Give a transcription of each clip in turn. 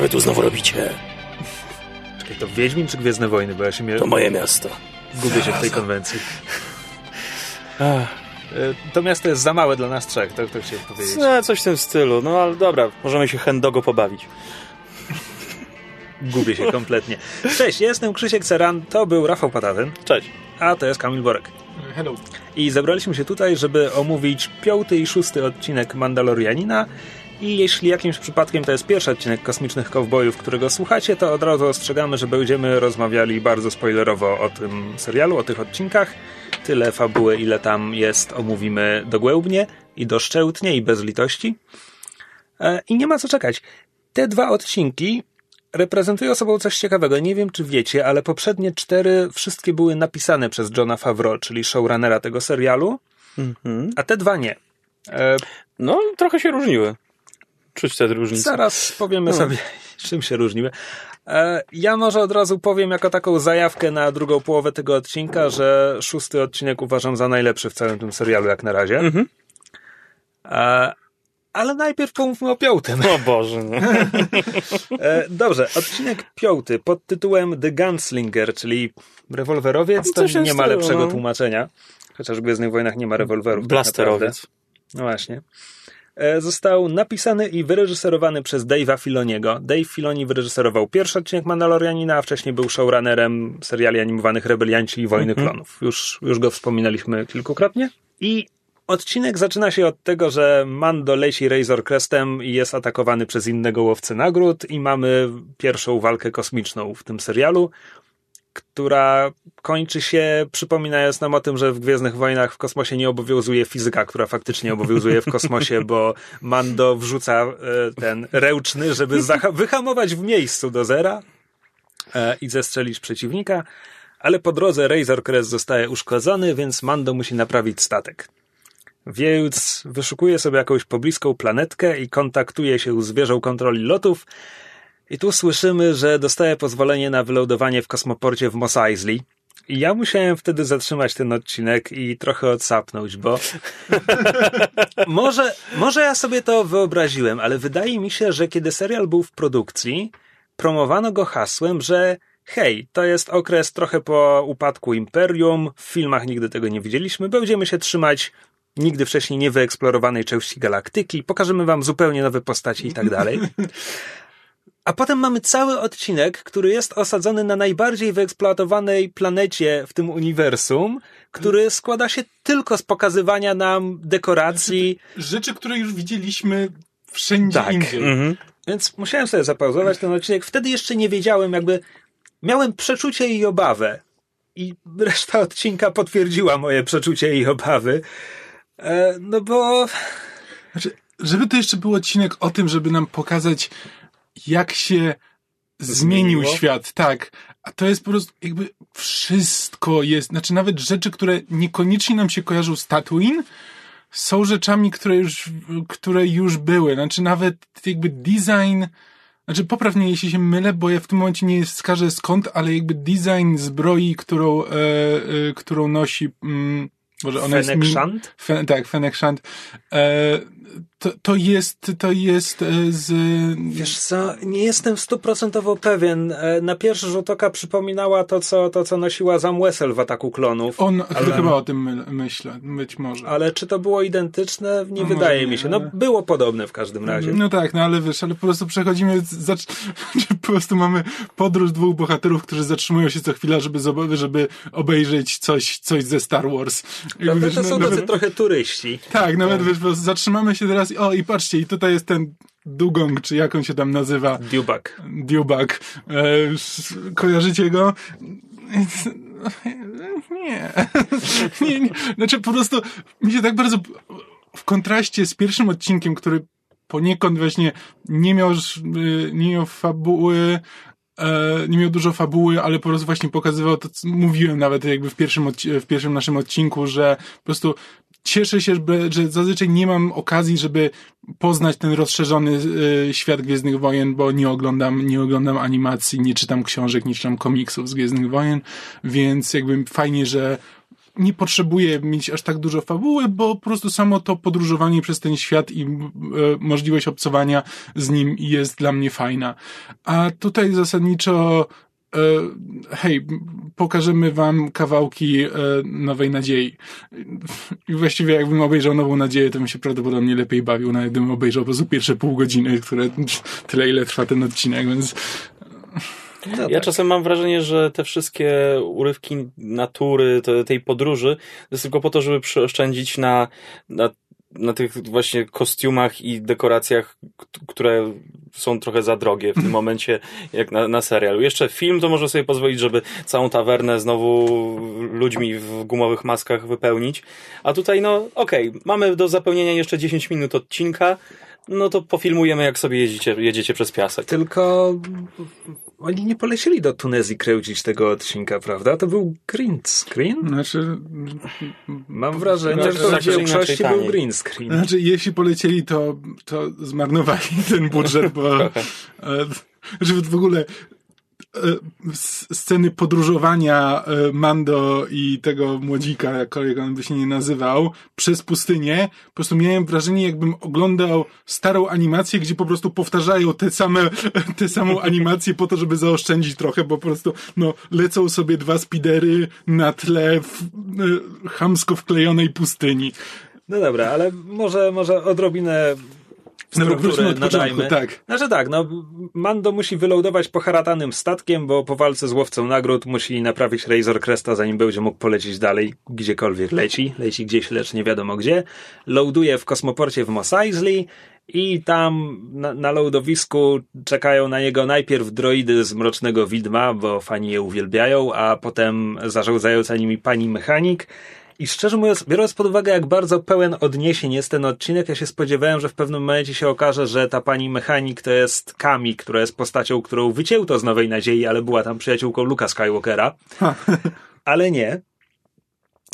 Co wy tu znowu robicie? Czekaj, to Wiedźmin czy Gwiezdne Wojny? Bo ja się mnie... To moje miasto. Gubię się w tej konwencji. E, To miasto jest za małe dla nas trzech, to, to chciałem powiedzieć. No, coś w tym stylu. No ale dobra, możemy się hendogo pobawić. Gubię się kompletnie. Cześć, jestem Krzysiek Ceran, to był Rafał Patatyn, Cześć. a to jest Kamil Borek. Hello. I zebraliśmy się tutaj, żeby omówić piąty i szósty odcinek Mandalorianina. I jeśli jakimś przypadkiem to jest pierwszy odcinek Kosmicznych Kowbojów, którego słuchacie, to od razu ostrzegamy, że będziemy rozmawiali bardzo spoilerowo o tym serialu, o tych odcinkach. Tyle fabuły, ile tam jest, omówimy dogłębnie i doszczętnie i bez litości. E, I nie ma co czekać. Te dwa odcinki reprezentują sobą coś ciekawego. Nie wiem, czy wiecie, ale poprzednie cztery wszystkie były napisane przez Johna Favreau, czyli showrunnera tego serialu, Mhm. a te dwa nie. E, No, trochę się różniły. Czuć te różnice. zaraz powiemy No. sobie, czym się różniły. E, ja może od razu powiem jako taką zajawkę na drugą połowę tego odcinka, że szósty odcinek uważam za najlepszy w całym tym serialu jak na razie. Mhm. E, ale najpierw pomówmy o piątym. O Boże, nie. E, dobrze, odcinek piąty pod tytułem The Gunslinger, czyli rewolwerowiec, to w tym nie ma lepszego no. tłumaczenia. Chociaż w Gwiezdnych Wojnach nie ma rewolwerów. tak. Blasterowiec. No właśnie. E, Został napisany i wyreżyserowany przez Dave'a Filoniego. Dave Filoni wyreżyserował pierwszy odcinek Mandalorianina, a wcześniej był showrunnerem seriali animowanych Rebelianci i Wojny Mhm. Klonów. Już, już go wspominaliśmy kilkukrotnie. I odcinek zaczyna się od tego, że Mando leci Razor Crestem i jest atakowany przez innego łowcę nagród i mamy pierwszą walkę kosmiczną w tym serialu, która kończy się przypominając nam o tym, że w Gwiezdnych Wojnach w kosmosie nie obowiązuje fizyka, która faktycznie obowiązuje w kosmosie, bo Mando wrzuca e, ten ręczny, żeby wyhamować w miejscu do zera e, i zestrzelić przeciwnika, ale po drodze Razor Crest zostaje uszkodzony, więc Mando musi naprawić statek. Więc wyszukuje sobie jakąś pobliską planetkę i kontaktuje się z wieżą kontroli lotów, i tu słyszymy, że dostaje pozwolenie na wylądowanie w kosmoporcie w Mos Eisley. I ja musiałem wtedy zatrzymać ten odcinek i trochę odsapnąć, bo może, może ja sobie to wyobraziłem, ale wydaje mi się, że kiedy serial był w produkcji, promowano go hasłem, że hej, to jest okres trochę po upadku Imperium, w filmach nigdy tego nie widzieliśmy, będziemy się trzymać nigdy wcześniej niewyeksplorowanej części galaktyki, pokażemy wam zupełnie nowe postaci i tak dalej. A potem mamy cały odcinek, który jest osadzony na najbardziej wyeksploatowanej planecie w tym uniwersum, który składa się tylko z pokazywania nam dekoracji. Rzeczy, które już widzieliśmy wszędzie Tak. indziej. Mhm. Więc musiałem sobie zapauzować ten odcinek. Wtedy jeszcze nie wiedziałem, jakby miałem przeczucie i obawę. I reszta odcinka potwierdziła moje przeczucie i obawy. E, no bo Znaczy, żeby to jeszcze był odcinek o tym, żeby nam pokazać, jak się zmienił Zmieniło? świat, tak. A to jest po prostu jakby wszystko jest, znaczy nawet rzeczy, które niekoniecznie nam się kojarzą z Tatooine, są rzeczami, które już, które już były. Znaczy nawet jakby design, znaczy popraw mnie, jeśli się mylę, bo ja w tym momencie nie wskażę skąd, ale jakby design zbroi, którą, e, e, którą nosi, mm, może ona jest... Mi-? Fen, tak, Fennec Shand. E, to, to jest, to jest e, z... Wiesz co, nie jestem stuprocentowo pewien. E, Na pierwszy rzut oka przypominała to, co, to, co nosiła Zam Wessel w Ataku Klonów. On ale, chyba o tym my, myślę, być może. ale czy to było identyczne? Nie No wydaje mi się. No, ale- było podobne w każdym razie. No tak, no ale wiesz, ale po prostu przechodzimy, zacz... po prostu mamy podróż dwóch bohaterów, którzy zatrzymują się co chwila, żeby, zob- żeby obejrzeć coś, coś ze Star Wars. Prawda? wiesz, To no- są nawet- tacy trochę turyści. Tak, nawet wiesz, po prostu zatrzymamy się teraz i o, i patrzcie, i tutaj jest ten Dugong, czy jak on się tam nazywa, Dubak. Dubak. E, kojarzycie go? Nie. nie, nie. Znaczy po prostu mi się tak bardzo w kontraście z pierwszym odcinkiem, który poniekąd właśnie nie miał, y, nie miał fabuły, e, nie miał dużo fabuły, ale po prostu właśnie pokazywał to, co mówiłem nawet jakby w pierwszym, w pierwszym naszym odcinku, że po prostu cieszę się, że, zazwyczaj nie mam okazji, żeby poznać ten rozszerzony y, świat Gwiezdnych Wojen, bo nie oglądam, nie oglądam animacji, nie czytam książek, nie czytam komiksów z Gwiezdnych Wojen, więc jakby fajnie, że nie potrzebuje mieć aż tak dużo fabuły, bo po prostu samo to podróżowanie przez ten świat i e, możliwość obcowania z nim jest dla mnie fajna. A tutaj zasadniczo hej, pokażemy wam kawałki e, Nowej Nadziei. I właściwie jakbym obejrzał Nową Nadzieję, to bym się prawdopodobnie lepiej bawił, nawet gdybym obejrzał po prostu pierwsze pół godziny, które tyle ile trwa ten odcinek, więc no ja tak. czasem mam wrażenie, że te wszystkie urywki natury, te, tej podróży, to jest tylko po to, żeby przyoszczędzić na, na na tych właśnie kostiumach i dekoracjach, które są trochę za drogie w tym momencie, jak na, na serialu. Jeszcze film to może sobie pozwolić, żeby całą tawernę znowu ludźmi w gumowych maskach wypełnić. A tutaj, no, okej, okay, mamy do zapełnienia jeszcze 10 minut odcinka, no to pofilmujemy, jak sobie jedziecie, jedziecie przez piasek. Tylko oni nie polecieli do Tunezji kręcić tego odcinka, prawda? To był green screen? Znaczy... Mam wrażenie, że to w większości był green screen. Znaczy, jeśli polecieli, to, to zmarnowali ten budżet, bo... Żeby w ogóle E, sceny podróżowania e, Mando i tego młodzika, jakkolwiek on by się nie nazywał, przez pustynię, po prostu miałem wrażenie, jakbym oglądał starą animację, gdzie po prostu powtarzają te same, te samą animację po to, żeby zaoszczędzić trochę, bo po prostu, no, lecą sobie dwa spidery na tle w, e, chamsko wklejonej pustyni. No dobra, ale może, może odrobinę struktury nadajmy. tak. Znaczy tak, no Mando musi wylądować poharatanym statkiem, bo po walce z łowcą nagród musi naprawić Razor Cresta, zanim będzie mógł polecieć dalej, gdziekolwiek leci. Leci gdzieś, lecz nie wiadomo gdzie. Loaduje w kosmoporcie w Mos Eisley i tam na, na loadowisku czekają na niego najpierw droidy z Mrocznego Widma, bo fani je uwielbiają, a potem zarządzająca nimi pani mechanik, i szczerze mówiąc, biorąc pod uwagę, jak bardzo pełen odniesień jest ten odcinek, ja się spodziewałem, że w pewnym momencie się okaże, że ta pani mechanik to jest Kami, która jest postacią, którą wycięto z Nowej Nadziei, ale była tam przyjaciółką Luka Skywalkera. ale nie.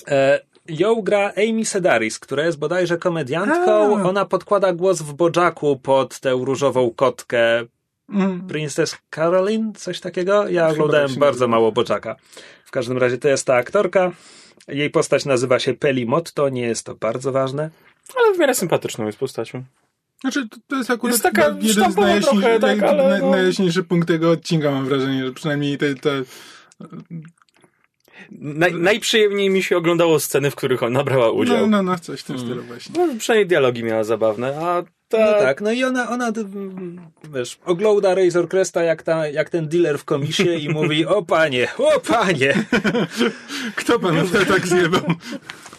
E, ją gra Amy Sedaris, która jest bodajże komediantką. Ona podkłada głos w Bojaku pod tę różową kotkę mm. Princess Caroline, coś takiego. Ja oglądałem bardzo mało Bojaka. W każdym razie to jest ta aktorka. Jej postać nazywa się Peli Motto, nie jest to bardzo ważne. Ale w miarę sympatyczną jest postacią. Znaczy, to jest akurat jest taka jeden z najjaśniejszych, trochę, tak, ale no... najjaśniejszy punkt tego odcinka, mam wrażenie, że przynajmniej te, te... Naj, najprzyjemniej mi się oglądało sceny, w których ona brała udział. No, no, no coś w tym hmm. stylu właśnie. No, przynajmniej dialogi miała zabawne, a ta... No tak, no i ona, ona wiesz, ogląda Razor Cresta jak, ta, jak ten dealer w komisie i mówi, o panie, o panie. Kto pan tak zjebał?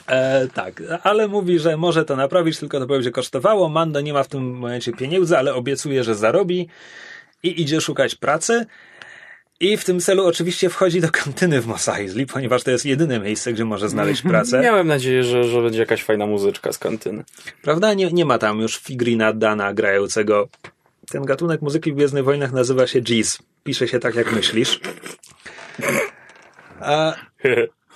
E, tak, ale mówi, że może to naprawić, tylko to będzie kosztowało. Mando nie ma w tym momencie pieniędzy, ale obiecuje, że zarobi i idzie szukać pracy. I w tym celu oczywiście wchodzi do kantyny w Mos Eisley, ponieważ to jest jedyne miejsce, gdzie może znaleźć mhm. pracę. Miałem nadzieję, że, że będzie jakaś fajna muzyczka z kantyny. Prawda? Nie, nie ma tam już figurina Dana grającego. Ten gatunek muzyki w Gwiezdnych Wojnach nazywa się jazz. Pisze się tak, jak myślisz. A...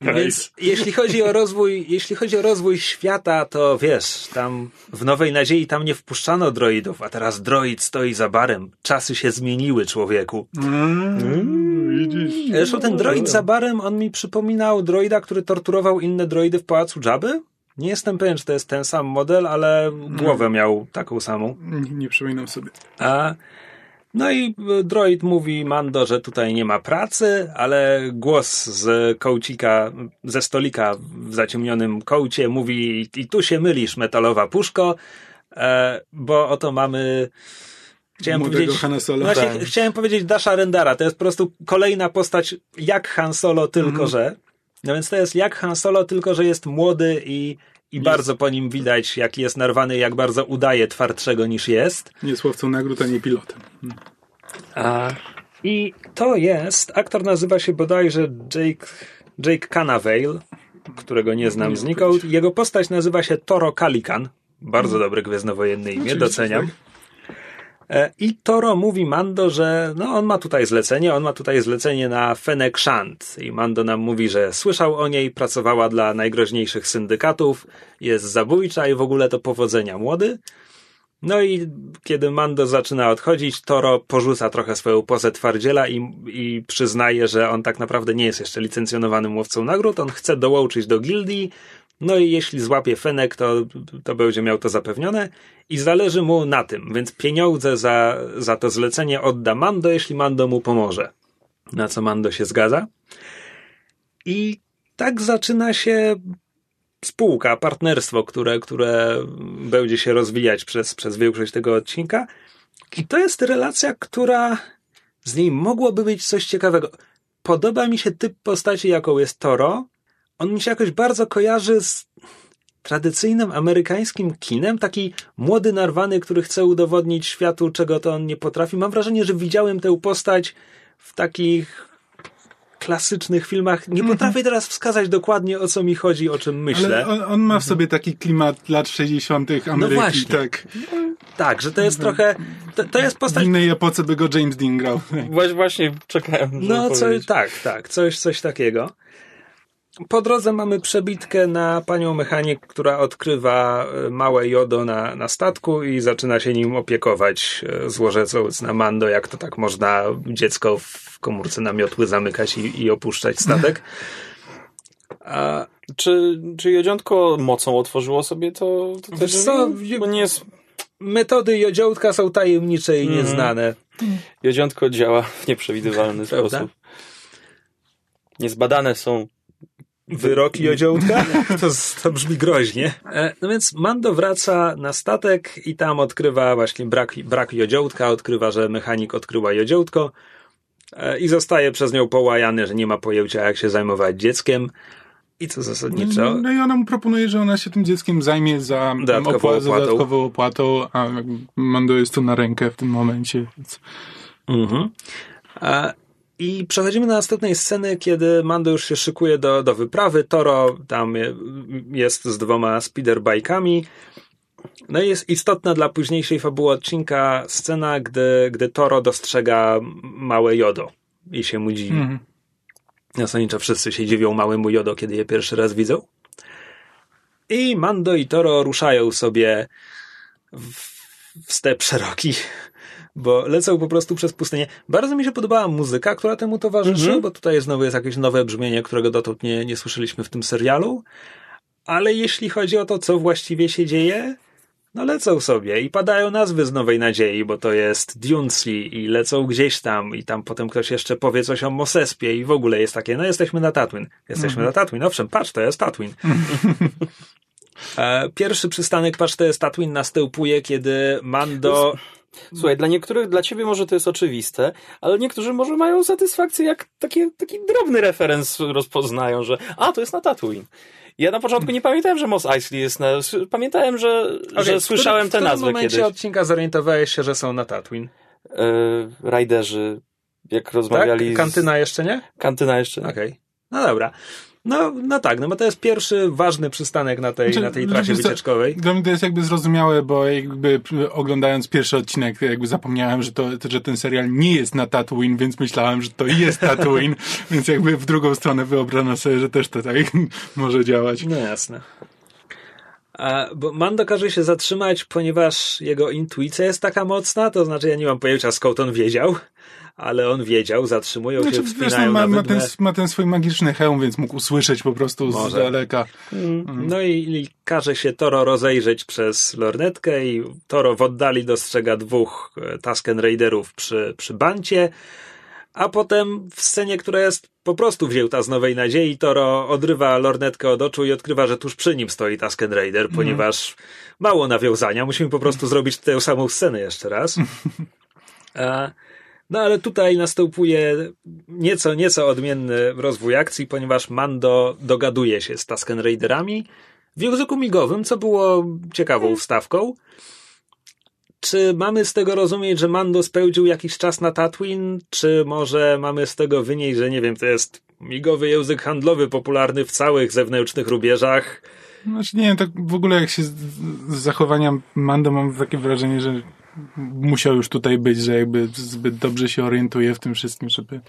Więc jeśli chodzi o rozwój, jeśli chodzi o rozwój świata, to wiesz, tam w Nowej Nadziei tam nie wpuszczano droidów, a teraz droid stoi za barem. Czasy się zmieniły, człowieku. Mm, widzisz. Zresztą ten droid za barem, on mi przypominał droida, który torturował inne droidy w pałacu Jabby. Nie jestem pewien, czy to jest ten sam model, ale głowę miał taką samą. Nie, nie przypominam sobie. A no i e, droid mówi Mando, że tutaj nie ma pracy, ale głos z kołcika, ze stolika w zaciemnionym kołcie mówi i tu się mylisz, metalowa puszko, e, bo oto mamy Chciałem powiedzieć, Han Solo. Właśnie, tak. chciałem powiedzieć Dasha Rendara. To jest po prostu kolejna postać jak Han Solo, tylko mm że. No więc to jest jak Han Solo, tylko że jest młody i i bardzo po nim widać, jak jest narwany, jak bardzo udaje twardszego niż jest. Nie słowcą nagród, a nie pilotem. Hmm. A, I to jest, aktor nazywa się bodajże Jake, Jake Canavale, którego nie znam znikąd. Jego postać nazywa się Toro Kalikan. Bardzo hmm. dobre gwiezdnowojenne imię, doceniam. E, I Toro mówi Mando, że no on ma tutaj zlecenie, on ma tutaj zlecenie na Fennec Shand. I Mando nam mówi, że słyszał o niej, pracowała dla najgroźniejszych syndykatów, jest zabójcza i w ogóle to powodzenia młody. No i kiedy Mando zaczyna odchodzić, Toro porzuca trochę swoją pozę twardziela i, i przyznaje, że on tak naprawdę nie jest jeszcze licencjonowanym łowcą nagród, on chce dołączyć do gildii, no i jeśli złapie Fenek, to, to będzie miał to zapewnione i zależy mu na tym, więc pieniądze za, za to zlecenie odda Mando, jeśli Mando mu pomoże. Na co Mando się zgadza. I tak zaczyna się spółka, partnerstwo, które, które będzie się rozwijać przez, przez większość tego odcinka. I to jest relacja, która z niej mogłoby być coś ciekawego. Podoba mi się typ postaci, jaką jest Toro. On mi się jakoś bardzo kojarzy z tradycyjnym amerykańskim kinem. Taki młody, narwany, który chce udowodnić światu, czego to on nie potrafi. Mam wrażenie, że widziałem tę postać w takich klasycznych filmach. Nie mhm. potrafię teraz wskazać dokładnie o co mi chodzi, o czym myślę. Ale on, on ma w sobie taki klimat lat 60. Ameryki. No właśnie. Tak. tak, że to jest trochę. To, to jest postać. W innej epoce by go James Dean grał. Właśnie czekałem. No, co, tak, tak. Coś, coś takiego. Po drodze mamy przebitkę na panią mechanik, która odkrywa e, małe jodo na, na statku i zaczyna się nim opiekować, e, złożecąc na Mando, jak to tak można dziecko w komórce na miotły zamykać i, i opuszczać statek. A... Czy, czy jodziątko mocą otworzyło sobie to, to też? Co? Bo nie jest... Metody jodziątka są tajemnicze i mm. nieznane. Jodziątko działa w nieprzewidywalny sposób. Niezbadane są wyroki Jodziołka? To, to brzmi groźnie. E, no więc Mando wraca na statek i tam odkrywa właśnie brak, brak Jodziołka, odkrywa, że mechanik odkryła Jodziołtko e, i zostaje przez nią połajany, że nie ma pojęcia jak się zajmować dzieckiem. I co zasadniczo? No, no i ona mu proponuje, że ona się tym dzieckiem zajmie za dodatkową, opłatą. Za dodatkową opłatą, a Mando jest tu na rękę w tym momencie. Więc... Mhm. A i przechodzimy do następnej sceny, kiedy Mando już się szykuje do, do wyprawy. Toro tam jest z dwoma speederbike'ami. No i jest istotna dla późniejszej fabuły odcinka scena, gdy, gdy Toro dostrzega małe jodo i się mu dziwi. Mhm. Zasadniczo wszyscy się dziwią małemu jodo, kiedy je pierwszy raz widzą. I Mando i Toro ruszają sobie w, w step szeroki bo lecą po prostu przez pustynię. Bardzo mi się podobała muzyka, która temu towarzyszy, -hmm. bo tutaj znowu jest jakieś nowe brzmienie, którego dotąd nie, nie słyszeliśmy w tym serialu. Ale jeśli chodzi o to, co właściwie się dzieje, no lecą sobie i padają nazwy z Nowej Nadziei, bo to jest Dunesli i lecą gdzieś tam i tam potem ktoś jeszcze powie coś o Mosespie i w ogóle jest takie, no jesteśmy na Tatooine. Jesteśmy mm -hmm. na Tatooine. Owszem, patrz, to jest Tatooine. E, pierwszy przystanek, patrz, to jest Tatooine, następuje, kiedy Mando... Słuchaj, dla niektórych, dla ciebie może to jest oczywiste, ale niektórzy może mają satysfakcję, jak taki, taki drobny referenc rozpoznają, że a, to jest na Tatooine. Ja na początku nie pamiętałem, że Mos Eisley jest na... Pamiętałem, że, okay, że słyszałem tę nazwę kiedyś. W którym odcinka zorientowałeś się, że są na Tatooine? Yy, Raiderzy, jak rozmawiali... Tak? Kantyna jeszcze nie? Kantyna jeszcze nie. Okej. Okay. No dobra. No, no tak, no bo to jest pierwszy ważny przystanek na tej, znaczy, na tej trasie wycieczkowej. Dla mnie to jest jakby zrozumiałe, bo jakby oglądając pierwszy odcinek jakby zapomniałem, że, to, że ten serial nie jest na Tatooine, więc myślałem, że to jest Tatooine, więc jakby w drugą stronę wyobrażam sobie, że też to tak może działać. No jasne. A, bo Mando każe się zatrzymać, ponieważ jego intuicja jest taka mocna, to znaczy ja nie mam pojęcia skąd on wiedział, ale on wiedział, zatrzymują znaczy, się, wspinają ma, ma, ten, ma ten swój magiczny hełm, więc mógł usłyszeć po prostu Może. z daleka. Mm. Mm. No i, i każe się Toro rozejrzeć przez lornetkę i Toro w oddali dostrzega dwóch e, Tusken Raiderów przy, przy bancie, a potem w scenie, która jest po prostu wzięta z Nowej Nadziei, Toro odrywa lornetkę od oczu i odkrywa, że tuż przy nim stoi Tusken Raider, mm. ponieważ mało nawiązania, musimy po prostu zrobić tę samą scenę jeszcze raz. A no ale tutaj następuje nieco, nieco odmienny rozwój akcji, ponieważ Mando dogaduje się z Tusken Raiderami w języku migowym, co było ciekawą wstawką. Czy mamy z tego rozumieć, że Mando spełdził jakiś czas na Tatooine, czy może mamy z tego wynieść, że nie wiem, to jest migowy język handlowy popularny w całych zewnętrznych rubieżach? Znaczy nie wiem, tak w ogóle jak się z, z zachowania Mando mam takie wrażenie, że musiał już tutaj być, że jakby zbyt dobrze się orientuje w tym wszystkim, żeby,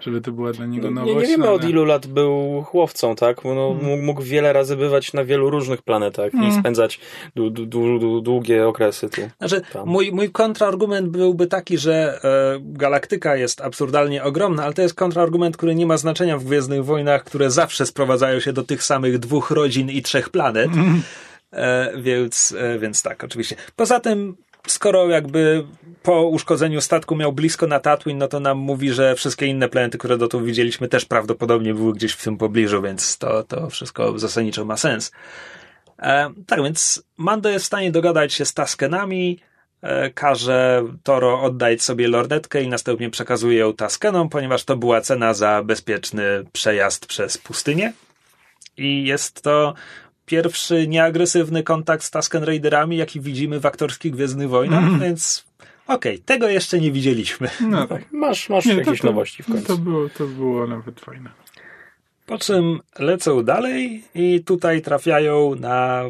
żeby to była dla niego nowość. Nie, nie wiemy od ilu lat był chłowcą, tak? No, hmm. mógł wiele razy bywać na wielu różnych planetach hmm. i spędzać długie okresy tu. Znaczy, mój, mój kontrargument byłby taki, że e, galaktyka jest absurdalnie ogromna, ale to jest kontrargument, który nie ma znaczenia w Gwiezdnych Wojnach, które zawsze sprowadzają się do tych samych dwóch rodzin i trzech planet. Hmm. E, więc, e, więc tak, oczywiście. Poza tym skoro jakby po uszkodzeniu statku miał blisko na Tatooine, no to nam mówi, że wszystkie inne planety, które dotąd widzieliśmy, też prawdopodobnie były gdzieś w tym pobliżu, więc to, to wszystko zasadniczo ma sens. E, tak więc Mando jest w stanie dogadać się z Taskenami, e, każe Toro oddać sobie lornetkę i następnie przekazuje ją Taskenom, ponieważ to była cena za bezpieczny przejazd przez pustynię. I jest to pierwszy nieagresywny kontakt z Tusken Raiderami, jaki widzimy w aktorskich Gwiezdnych Wojnach, mm. więc okej, okay, tego jeszcze nie widzieliśmy. No tak. Masz, masz nie, jakieś to, nowości w końcu. To było, to było nawet fajne. Po czym lecą dalej i tutaj trafiają na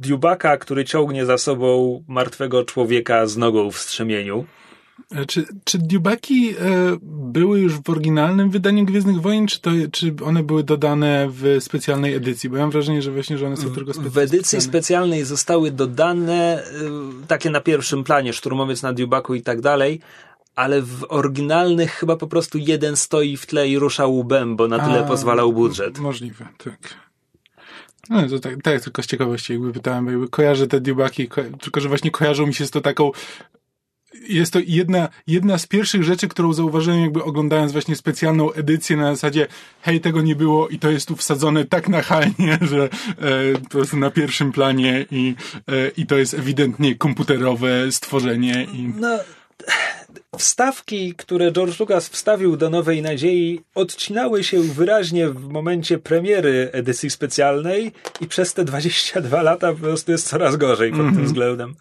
Diubaka, który ciągnie za sobą martwego człowieka z nogą w strzemieniu. E, czy, czy Dubaki e, były już w oryginalnym wydaniu Gwiezdnych Wojen, czy, to, czy one były dodane w specjalnej edycji? Bo ja mam wrażenie, że właśnie, że one są tylko specjalne. W edycji specjalnej. zostały dodane e, takie na pierwszym planie, szturmowiec na Dubaku i tak dalej, ale w oryginalnych chyba po prostu jeden stoi w tle i rusza łbem, bo na tyle A, pozwalał budżet. Możliwe, tak. No to tak, tak tylko z ciekawości jakby pytałem, bo jakby kojarzę te Dubaki, ko tylko że właśnie kojarzą mi się z to taką jest to jedna, jedna z pierwszych rzeczy, którą zauważyłem jakby oglądając właśnie specjalną edycję na zasadzie hej, tego nie było i to jest tu wsadzone tak nachalnie, że e, po prostu na pierwszym planie i, e, i to jest ewidentnie komputerowe stworzenie. I... No, wstawki, które George Lucas wstawił do Nowej Nadziei odcinały się wyraźnie w momencie premiery edycji specjalnej i przez te 22 lata po prostu jest coraz gorzej pod mm -hmm. tym mhm. względem.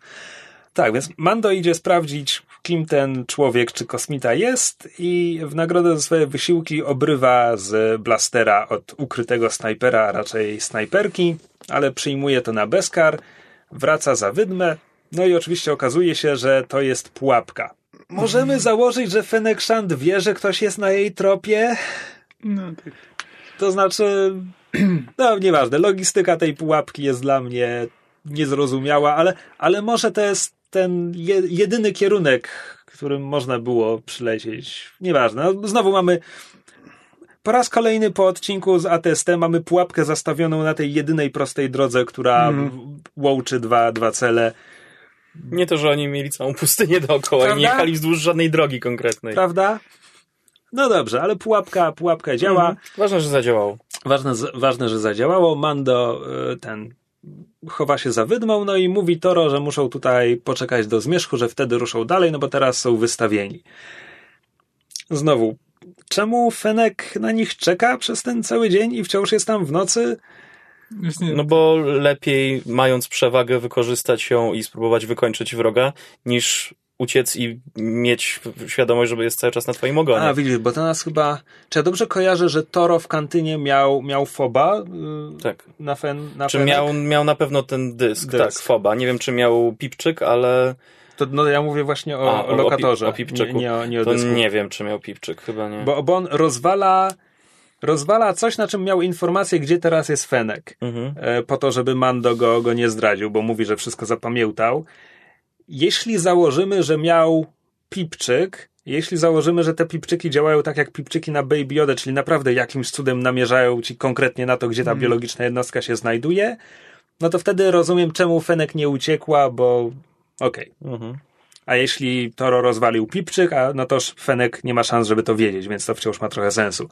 Tak, więc Mando idzie sprawdzić, kim ten człowiek czy kosmita jest i w nagrodę za swoje wysiłki obrywa z blastera od ukrytego snajpera, a raczej snajperki, ale przyjmuje to na bezkar, wraca za wydmę, no i oczywiście okazuje się, że to jest pułapka. Możemy założyć, że Fennec Shand wie, że ktoś jest na jej tropie? No tak. To znaczy, no nieważne, logistyka tej pułapki jest dla mnie niezrozumiała, ale, ale może to jest ten jedyny kierunek, którym można było przylecieć. Nieważne. No, znowu mamy po raz kolejny po odcinku z ATST mamy pułapkę zastawioną na tej jedynej prostej drodze, która mm. łączy dwa, dwa cele. Nie to, że oni mieli całą pustynię dookoła Prawda? i nie jechali wzdłuż żadnej drogi konkretnej. Prawda? No dobrze, ale pułapka, pułapka działa. Mm. Ważne, że zadziałało. Ważne, ważne, że zadziałało. Mando y, ten chowa się za wydmą, no i mówi Toro, że muszą tutaj poczekać do zmierzchu, że wtedy ruszą dalej, no bo teraz są wystawieni. Znowu, czemu Fenek na nich czeka przez ten cały dzień i wciąż jest tam w nocy? No bo lepiej, mając przewagę, wykorzystać ją i spróbować wykończyć wroga, niż uciec i mieć świadomość, że jest cały czas na twoim ogonie. A, widzisz, bo to nas chyba... Czy ja dobrze kojarzę, że Toro w kantynie miał, miał foba? Yy, tak. Na fen, na czy miał, miał na pewno ten dysk, dysk, tak, foba. Nie wiem, czy miał pipczyk, ale... To, no ja mówię właśnie o, A, o lokatorze. O, pipczyku. Nie, nie, nie o to nie wiem, czy miał pipczyk, chyba nie. Bo, bo on rozwala rozwala coś, na czym miał informację, gdzie teraz jest Fenek. Mhm. E, po to, żeby Mando go, go nie zdradził, bo mówi, że wszystko zapamiętał jeśli założymy, że miał pipczyk, jeśli założymy, że te pipczyki działają tak jak pipczyki na Baby Yoda, czyli naprawdę jakimś cudem namierzają ci konkretnie na to, gdzie ta mm. biologiczna jednostka się znajduje, no to wtedy rozumiem, czemu Fenek nie uciekła, bo okej. Okay. Mhm. A jeśli Toro rozwalił pipczyk, a no toż Fenek nie ma szans, żeby to wiedzieć, więc to wciąż ma trochę sensu.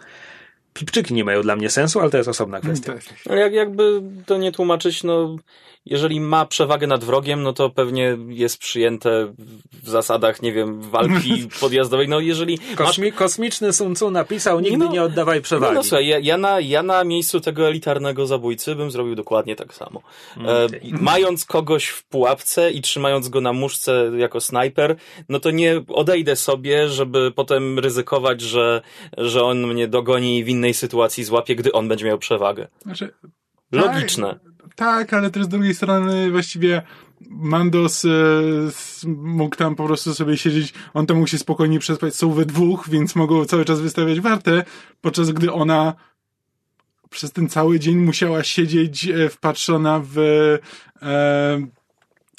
Pipczyki nie mają dla mnie sensu, ale to jest osobna kwestia. Tak. Ale jak, jakby to nie tłumaczyć, no jeżeli ma przewagę nad wrogiem, no to pewnie jest przyjęte w zasadach, nie wiem, walki podjazdowej. No jeżeli... Kosmi masz... Kosmiczny Sun Tzu napisał, nigdy no, nie oddawaj przewagi. No, no słuchaj, ja, ja, na, ja na miejscu tego elitarnego zabójcy bym zrobił dokładnie tak samo. E, okay. mając kogoś w pułapce i trzymając go na muszce jako snajper, no to nie odejdę sobie, żeby potem ryzykować, że, że on mnie dogoni i w innej sytuacji złapie, gdy on będzie miał przewagę. Znaczy, Logiczne. Tak, ale też z drugiej strony właściwie Mandos e, mógł tam po prostu sobie siedzieć, on tam mógł się spokojnie przespać, są we dwóch, więc mogą cały czas wystawiać wartę, podczas gdy ona przez ten cały dzień musiała siedzieć e, wpatrzona w, e,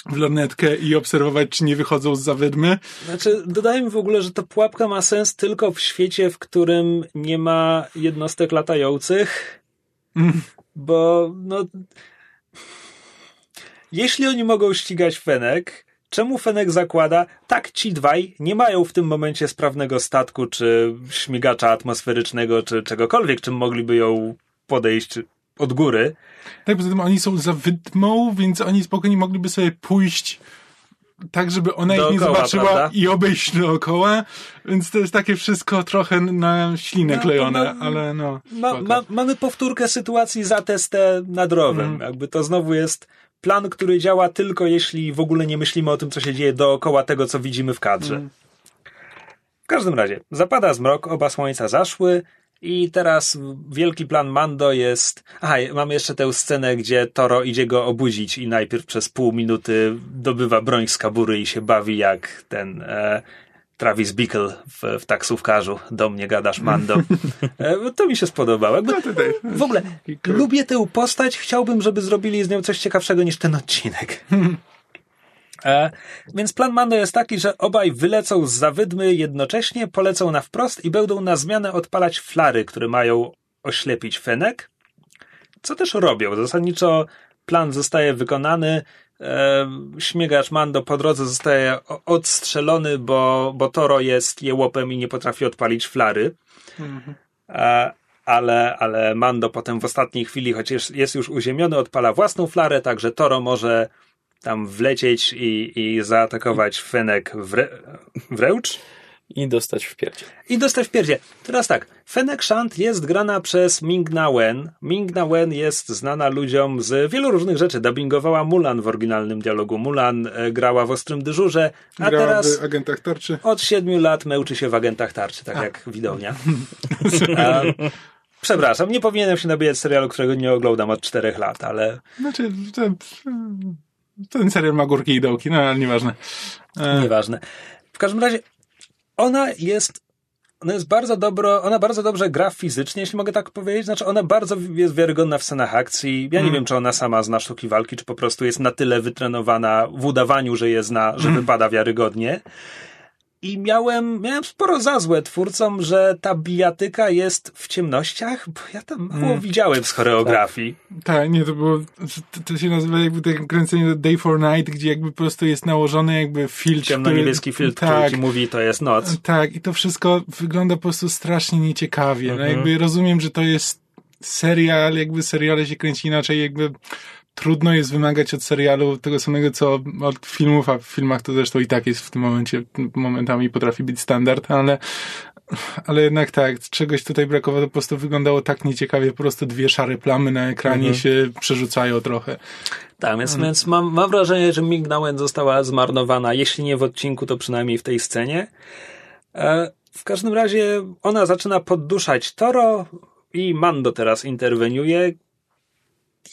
w lornetkę i obserwować, czy nie wychodzą z zawydmy. Znaczy, dodajmy w ogóle, że ta pułapka ma sens tylko w świecie, w którym nie ma jednostek latających, mm. Bo no jeśli oni mogą ścigać Fenek, czemu Fenek zakłada, tak ci dwaj nie mają w tym momencie sprawnego statku, czy śmigacza atmosferycznego, czy czegokolwiek, czym mogliby ją podejść od góry. Tak, poza tym oni są za wydmą, więc oni spokojnie mogliby sobie pójść tak, żeby ona dookoła, ich nie zobaczyła prawda? i obejść dookoła, więc to jest takie wszystko trochę na ślinę no, klejone, no, ale no. Ma, ma, mamy powtórkę sytuacji za testem nadrowym. Mm. Jakby to znowu jest plan, który działa tylko jeśli w ogóle nie myślimy o tym, co się dzieje dookoła tego, co widzimy w kadrze. Mm. W każdym razie, zapada zmrok, oba słońca zaszły i teraz wielki plan Mando jest... Aha, mamy jeszcze tę scenę, gdzie Toro idzie go obudzić i najpierw przez pół minuty dobywa broń z kabury i się bawi jak ten... E, Travis Bickle w, w taksówkarzu. Do mnie gadasz, Mando. E, to mi się spodobało. Jakby, no w ogóle lubię tę postać. Chciałbym, żeby zrobili z nią coś ciekawszego niż ten odcinek. E, więc plan Mando jest taki, że obaj wylecą z zawydmy jednocześnie, polecą na wprost i będą na zmianę odpalać flary, które mają oślepić Fenek. Co też robią. Zasadniczo plan zostaje wykonany e, śmigacz Mando po drodze zostaje odstrzelony, bo, bo Toro jest jełopem i nie potrafi odpalić flary. Mhm. E, ale, ale Mando potem w ostatniej chwili, chociaż jest już uziemiony, odpala własną flarę, także Toro może tam wlecieć i, i zaatakować Fenek wre, wręcz. I dostać w pierdzie. I dostać w pierdzie. Teraz tak, Fenek Shant jest grana przez Ming Na Wen. Ming Na Wen jest znana ludziom z wielu różnych rzeczy. Dubbingowała Mulan w oryginalnym dialogu. Mulan e, grała w Ostrym Dyżurze, a grała teraz w Agentach Tarczy. od siedmiu lat męczy się w Agentach Tarczy, tak a. jak widownia. a, przepraszam, nie powinienem się nabijać serialu, którego nie oglądam od czterech lat, ale... Znaczy, to, ten serial ma górki i dołki, no ale nieważne. E... Nieważne. W każdym razie ona jest ona jest bardzo dobro, ona bardzo dobrze gra fizycznie, jeśli mogę tak powiedzieć. Znaczy, ona bardzo jest wiarygodna w scenach akcji. Ja nie mm. wiem, czy ona sama zna sztuki walki, czy po prostu jest na tyle wytrenowana w udawaniu, że je zna, że mm. wypada wiarygodnie. I miałem, miałem sporo za złe twórcom, że ta bijatyka jest w ciemnościach, bo ja tam mało mm. widziałem z choreografii. Tak. tak, nie, to było, to się nazywa jakby takie kręcenie Day for Night, gdzie jakby po prostu jest nałożony jakby filtr. Ciemno-niebieski filtr, tak, który ci mówi, to jest noc. Tak, i to wszystko wygląda po prostu strasznie nieciekawie. No, mhm. No jakby rozumiem, że to jest serial, jakby seriale się kręci inaczej, jakby trudno jest wymagać od serialu tego samego, co od filmów, a w filmach to zresztą i tak jest w tym momencie, momentami potrafi być standard, ale, ale jednak tak, czegoś tutaj brakowało, to po prostu wyglądało tak nieciekawie, po prostu dwie szare plamy na ekranie mhm. się przerzucają trochę. Tak, więc, hmm. więc mam, mam wrażenie, że Mignałem została zmarnowana, jeśli nie w odcinku, to przynajmniej w tej scenie. E, w każdym razie ona zaczyna podduszać Toro i Mando teraz interweniuje,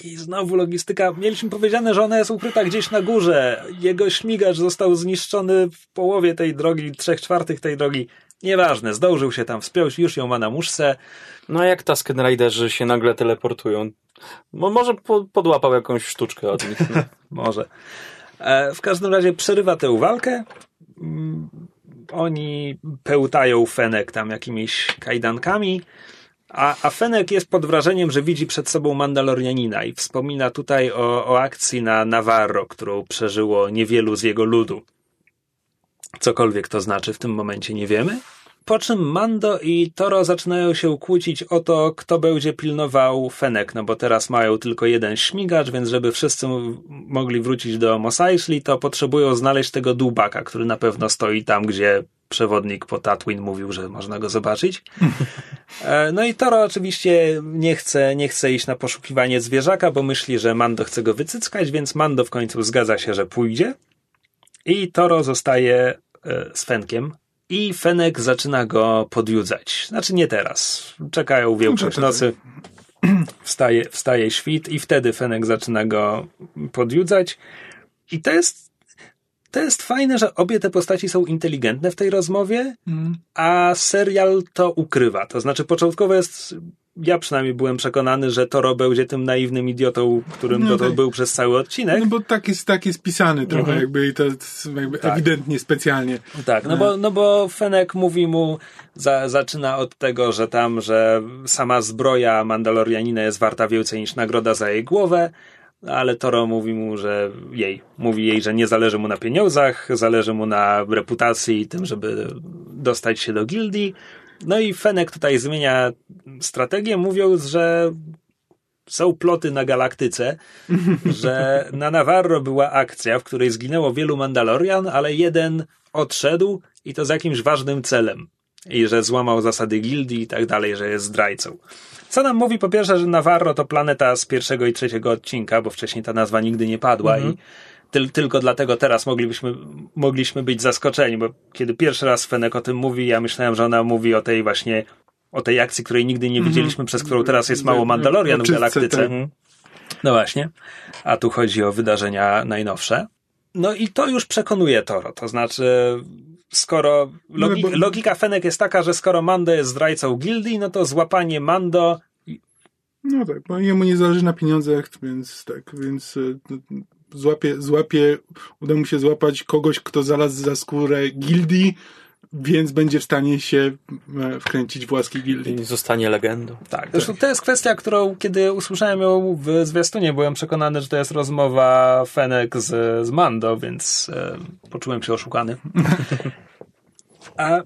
i znowu logistyka. Mieliśmy powiedziane, że ona jest ukryta gdzieś na górze. Jego śmigacz został zniszczony w połowie tej drogi, trzech czwartych tej drogi. Nieważne, zdążył się tam wspiąć, już ją ma na muszce. No a jak Tusken Riderzy się nagle teleportują? może po, podłapał jakąś sztuczkę od nich. może. E, w każdym razie przerywa tę walkę. Mm, oni pełtają Fenek tam jakimiś kajdankami. A, a Fenek jest pod wrażeniem, że widzi przed sobą Mandalorianina i wspomina tutaj o, o akcji na Navarro, którą przeżyło niewielu z jego ludu. Cokolwiek to znaczy w tym momencie nie wiemy. Po czym Mando i Toro zaczynają się kłócić o to, kto będzie pilnował Fenek, no bo teraz mają tylko jeden śmigacz, więc żeby wszyscy mogli wrócić do Mos Eisley, to potrzebują znaleźć tego dłubaka, który na pewno stoi tam, gdzie przewodnik po Tatwin mówił, że można go zobaczyć. E, no i Toro oczywiście nie chce, nie chce iść na poszukiwanie zwierzaka, bo myśli, że Mando chce go wycyckać, więc Mando w końcu zgadza się, że pójdzie. I Toro zostaje e, z Fenkiem. I Fenek zaczyna go podjudzać. Znaczy nie teraz. Czekają większość nocy. Wstaje, wstaje świt i wtedy Fenek zaczyna go podjudzać. I to jest to jest fajne, że obie te postaci są inteligentne w tej rozmowie, mm. a serial to ukrywa. To znaczy, początkowo jest. Ja przynajmniej byłem przekonany, że Toro będzie tym naiwnym idiotą, którym no, to był przez cały odcinek. No bo tak jest, tak jest pisany trochę, mhm. jakby i to jakby tak. ewidentnie, specjalnie. Tak, no, no bo, no bo Fenek mówi mu, za, zaczyna od tego, że tam, że sama zbroja Mandalorianina jest warta więcej niż nagroda za jej głowę, ale Toro mówi mu, że jej, mówi jej, że nie zależy mu na pieniądzach, zależy mu na reputacji i tym, żeby dostać się do gildii. No i Fenek tutaj zmienia strategię, mówiąc, że są ploty na galaktyce, że na Navarro była akcja, w której zginęło wielu Mandalorian, ale jeden odszedł i to z jakimś ważnym celem. I że złamał zasady gildii i tak dalej, że jest zdrajcą. Co nam mówi po pierwsze, że Navarro to planeta z pierwszego i trzeciego odcinka, bo wcześniej ta nazwa nigdy nie padła mhm. i ty, tylko dlatego teraz moglibyśmy, mogliśmy być zaskoczeni, bo kiedy pierwszy raz Fenek o tym mówi, ja myślałem, że ona mówi o tej właśnie, o tej akcji, której nigdy nie mhm. widzieliśmy, przez którą teraz jest mało Mandalorian w galaktyce. Mhm. No właśnie. A tu chodzi o wydarzenia najnowsze. No i to już przekonuje Toro. To znaczy, skoro logi no, bo... logika Fenek jest taka, że skoro Mando jest zdrajcą gildii, no to złapanie Mando. No tak, bo jemu nie zależy na pieniądzach, więc tak, więc e, złapie, złapie, uda mu się złapać kogoś, kto znalazł za skórę gildii, więc będzie w stanie się e, wkręcić w łaski gildii. I zostanie legendą. Tak. Zresztą to jest kwestia, którą kiedy usłyszałem ją w zwiastunie, byłem przekonany, że to jest rozmowa Fenek z, z Mando, więc e, poczułem się oszukany. A,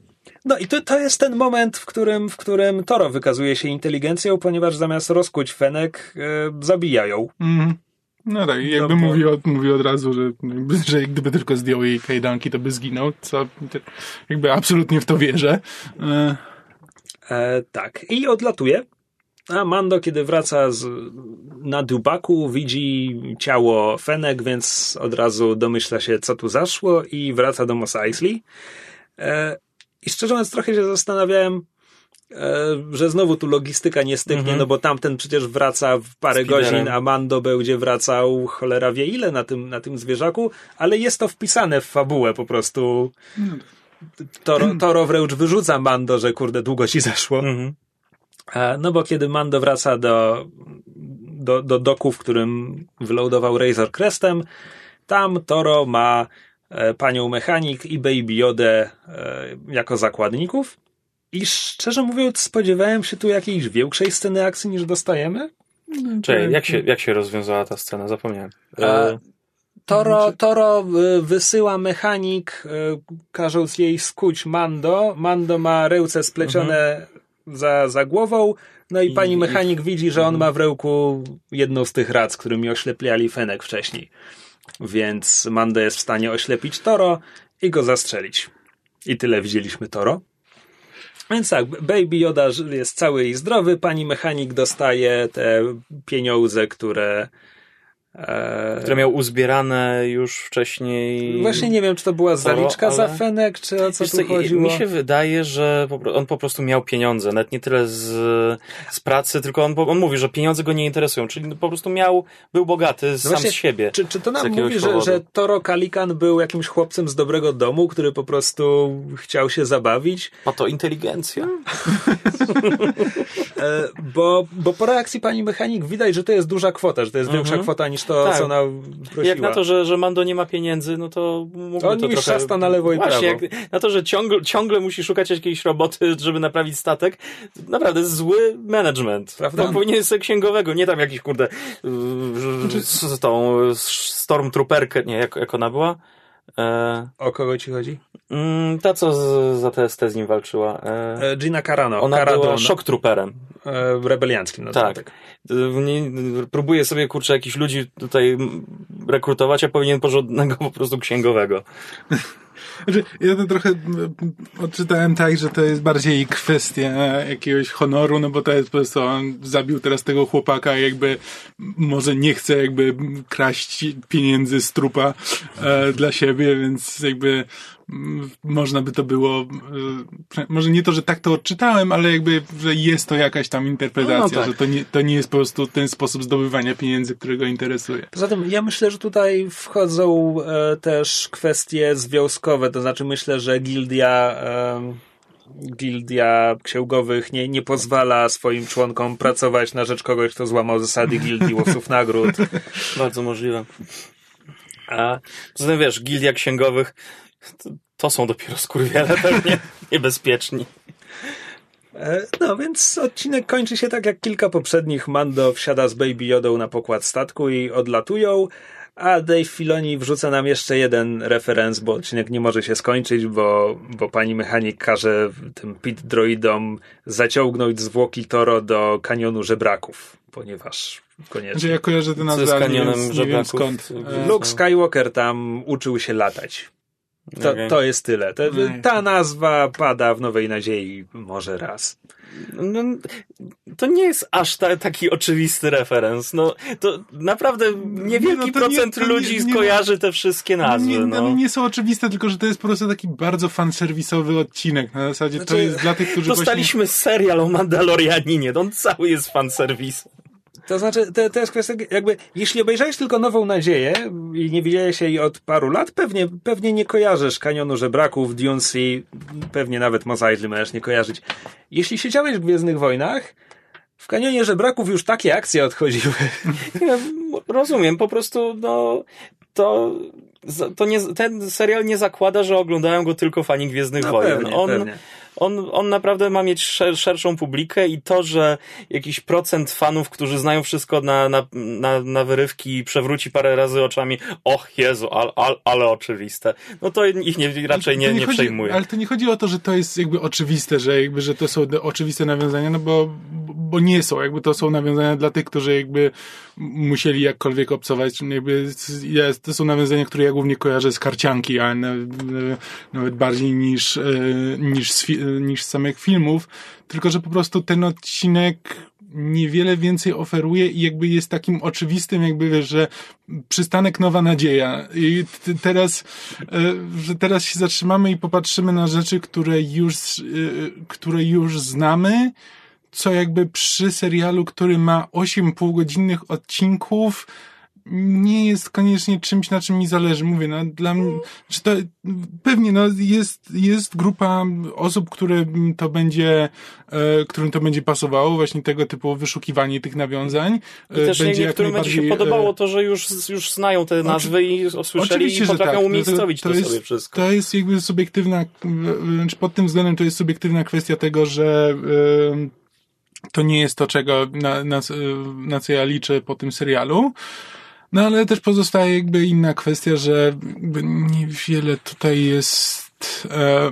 no i to, to jest ten moment, w którym, w którym Toro wykazuje się inteligencją, ponieważ zamiast rozkuć Fenek, e, zabija ją. Mm. No tak, jakby no, mówi, od, mówi od razu, że, że gdyby tylko zdjął jej kajdanki, to by zginął, co jakby absolutnie w to wierzę. E... E, tak, i odlatuje. A Mando, kiedy wraca z, na Dubaku, widzi ciało Fenek, więc od razu domyśla się, co tu zaszło i wraca do Mos Eisley. E, I szczerze mówiąc, trochę się zastanawiałem, że znowu tu logistyka nie styknie, -hmm. no bo tamten przecież wraca w parę godzin, a Mando będzie wracał cholera wie ile na tym, na tym zwierzaku, ale jest to wpisane w fabułę po prostu. Mm. Toro, Toro wręcz wyrzuca Mando, że kurde, długo ci zeszło. Mm -hmm. No bo kiedy Mando wraca do, do, do doku, w którym wyloadował Razor Crestem, tam Toro ma E, panią mechanik i Baby Yodę e, jako zakładników. I szczerze mówiąc, spodziewałem się tu jakiejś większej sceny akcji niż dostajemy. Czyli jak się, jak się rozwiązała ta scena? Zapomniałem. E, Toro, Toro wysyła mechanik, każąc jej skuć Mando. Mando ma ręce splecione mhm. za, za głową, no i, I pani mechanik i... widzi, że on mhm. ma w ręku jedną z tych rac, którymi oślepiali Fenek wcześniej. Więc Mando jest w stanie oślepić Toro i go zastrzelić. I tyle widzieliśmy Toro. Więc tak, Baby Yoda jest cały i zdrowy, pani mechanik dostaje te pieniądze, które które miał uzbierane już wcześniej. Właśnie nie wiem, czy to była zaliczka ale... za Fenek, czy o co, tu chodziło. Mi się wydaje, że on po prostu miał pieniądze, nawet nie tyle z, z pracy, tylko on, on mówi, że pieniądze go nie interesują, czyli po prostu miał, był bogaty no sam właśnie, z siebie. Czy, czy to nam mówi, że, że Toro Kalikan był jakimś chłopcem z dobrego domu, który po prostu chciał się zabawić? A to inteligencja. E, bo, bo po reakcji pani mechanik widać, że to jest duża kwota, że to jest mhm. większa kwota niż to, tak. co ona prosiła. Jak na to, że, że Mando nie ma pieniędzy, no to mógłby to, to trochę... szasta na lewo i Właśnie, prawo. Jak, na to, że ciągle, ciągle musi szukać jakiejś roboty, żeby naprawić statek, naprawdę zły management. Prawda? Tam powinien sobie księgowego, nie tam jakiś, kurde, z tą Stormtrooperkę, nie, jak, jak ona była? E... O kogo ci chodzi? Mm, ta, co z, za TST z nim walczyła. E... e Gina Carano. Ona Caradon. była shock trooperem. E, rebelianckim. No tak. tak. Nie, próbuje sobie, kurczę, jakichś ludzi tutaj rekrutować, a powinien porządnego po prostu księgowego. Znaczy, ja to trochę odczytałem tak, że to jest bardziej kwestia jakiegoś honoru, no bo to jest po prostu on zabił teraz tego chłopaka jakby może nie chce jakby kraść pieniędzy z trupa e, dla siebie, więc jakby można by to było, e, może nie to, że tak to odczytałem, ale jakby, że jest to jakaś tam interpretacja, no, no tak. że to nie, to nie jest po prostu ten sposób zdobywania pieniędzy, który go interesuje. Poza tym ja myślę, że tutaj wchodzą e, też kwestie związkowe, to znaczy myślę, że gildia gildia księgowych nie, nie pozwala swoim członkom pracować na rzecz kogoś, kto złamał zasady gildii łowców nagród. Bardzo możliwe. A zatem wiesz, gildia księgowych to, to są dopiero skurwiele pewnie niebezpieczni. E, no, więc odcinek kończy się tak jak kilka poprzednich. Mando wsiada z Baby Yodą na pokład statku i odlatują, a Dave Filoni wrzuca nam jeszcze jeden referenc, bo odcinek nie może się skończyć, bo, bo pani mechanik każe tym pit droidom zaciągnąć zwłoki Toro do kanionu żebraków, ponieważ koniecznie. Znaczy ja kojarzę ten nazwę, z kanionem żebraków. skąd. Luke Skywalker tam uczył się latać. To, okay. to jest tyle. Te, ta nazwa pada w Nowej Nadziei może raz. No, to nie jest aż ta, taki oczywisty referenc. No, to naprawdę niewielki no, procent nie, ludzi nie, kojarzy te wszystkie nazwy. Nie, no. nie są oczywiste, tylko że to jest po prostu taki bardzo fanserwisowy odcinek. Na zasadzie znaczy, to jest dla tych, którzy Dostaliśmy właśnie... serial o Mandalorianinie. On cały jest fanserwisem. To znaczy, to, to jest kwestia, jakby, jeśli obejrzałeś tylko Nową Nadzieję i nie widziałeś jej od paru lat, pewnie, pewnie nie kojarzysz Kanionu Żebraków, Dune Sea, pewnie nawet Mos Eisley możesz nie kojarzyć. Jeśli siedziałeś w Gwiezdnych Wojnach, w Kanionie Żebraków już takie akcje odchodziły. Ja rozumiem, po prostu, no, to to nie, ten serial nie zakłada, że oglądają go tylko fani Gwiezdnych no, Wojen. Pewnie, on, pewnie on, on naprawdę ma mieć szer, szerszą publikę i to, że jakiś procent fanów, którzy znają wszystko na, na, na, na wyrywki przewróci parę razy oczami, och Jezu, al, al, ale oczywiste. No to ich nie, raczej nie, nie, nie chodzi, przejmuje. Ale to nie chodzi o to, że to jest jakby oczywiste, że jakby, że to są oczywiste nawiązania, no bo, bo nie są, jakby to są nawiązania dla tych, którzy jakby musieli jakkolwiek obcować, jakby jest, to są nawiązania, które ja głównie kojarzę z karcianki, a nawet bardziej niż, e, niż z, niż samych filmów, tylko że po prostu ten odcinek niewiele więcej oferuje i jakby jest takim oczywistym, jakby wiesz, że przystanek Nowa Nadzieja. I teraz, e, że teraz się zatrzymamy i popatrzymy na rzeczy, które już, e, które już znamy, co jakby przy serialu, który ma 8 półgodzinnych odcinków, nie jest koniecznie czymś, na czym mi zależy. Mówię, no, dla mnie, czy to, pewnie, no, jest, jest grupa osób, które to będzie, e, którym to będzie pasowało, właśnie tego typu wyszukiwanie tych nawiązań. I też będzie niektórym będzie się podobało to, że już, już znają te nazwy i usłyszeli i potrafią tak. umiejscowić no to, to, to, jest, sobie wszystko. To jest jakby subiektywna, znaczy pod tym względem to jest subiektywna kwestia tego, że to nie jest to, czego, na, na, na co ja liczę po tym serialu. No ale też pozostaje jakby inna kwestia, że niewiele tutaj jest, e,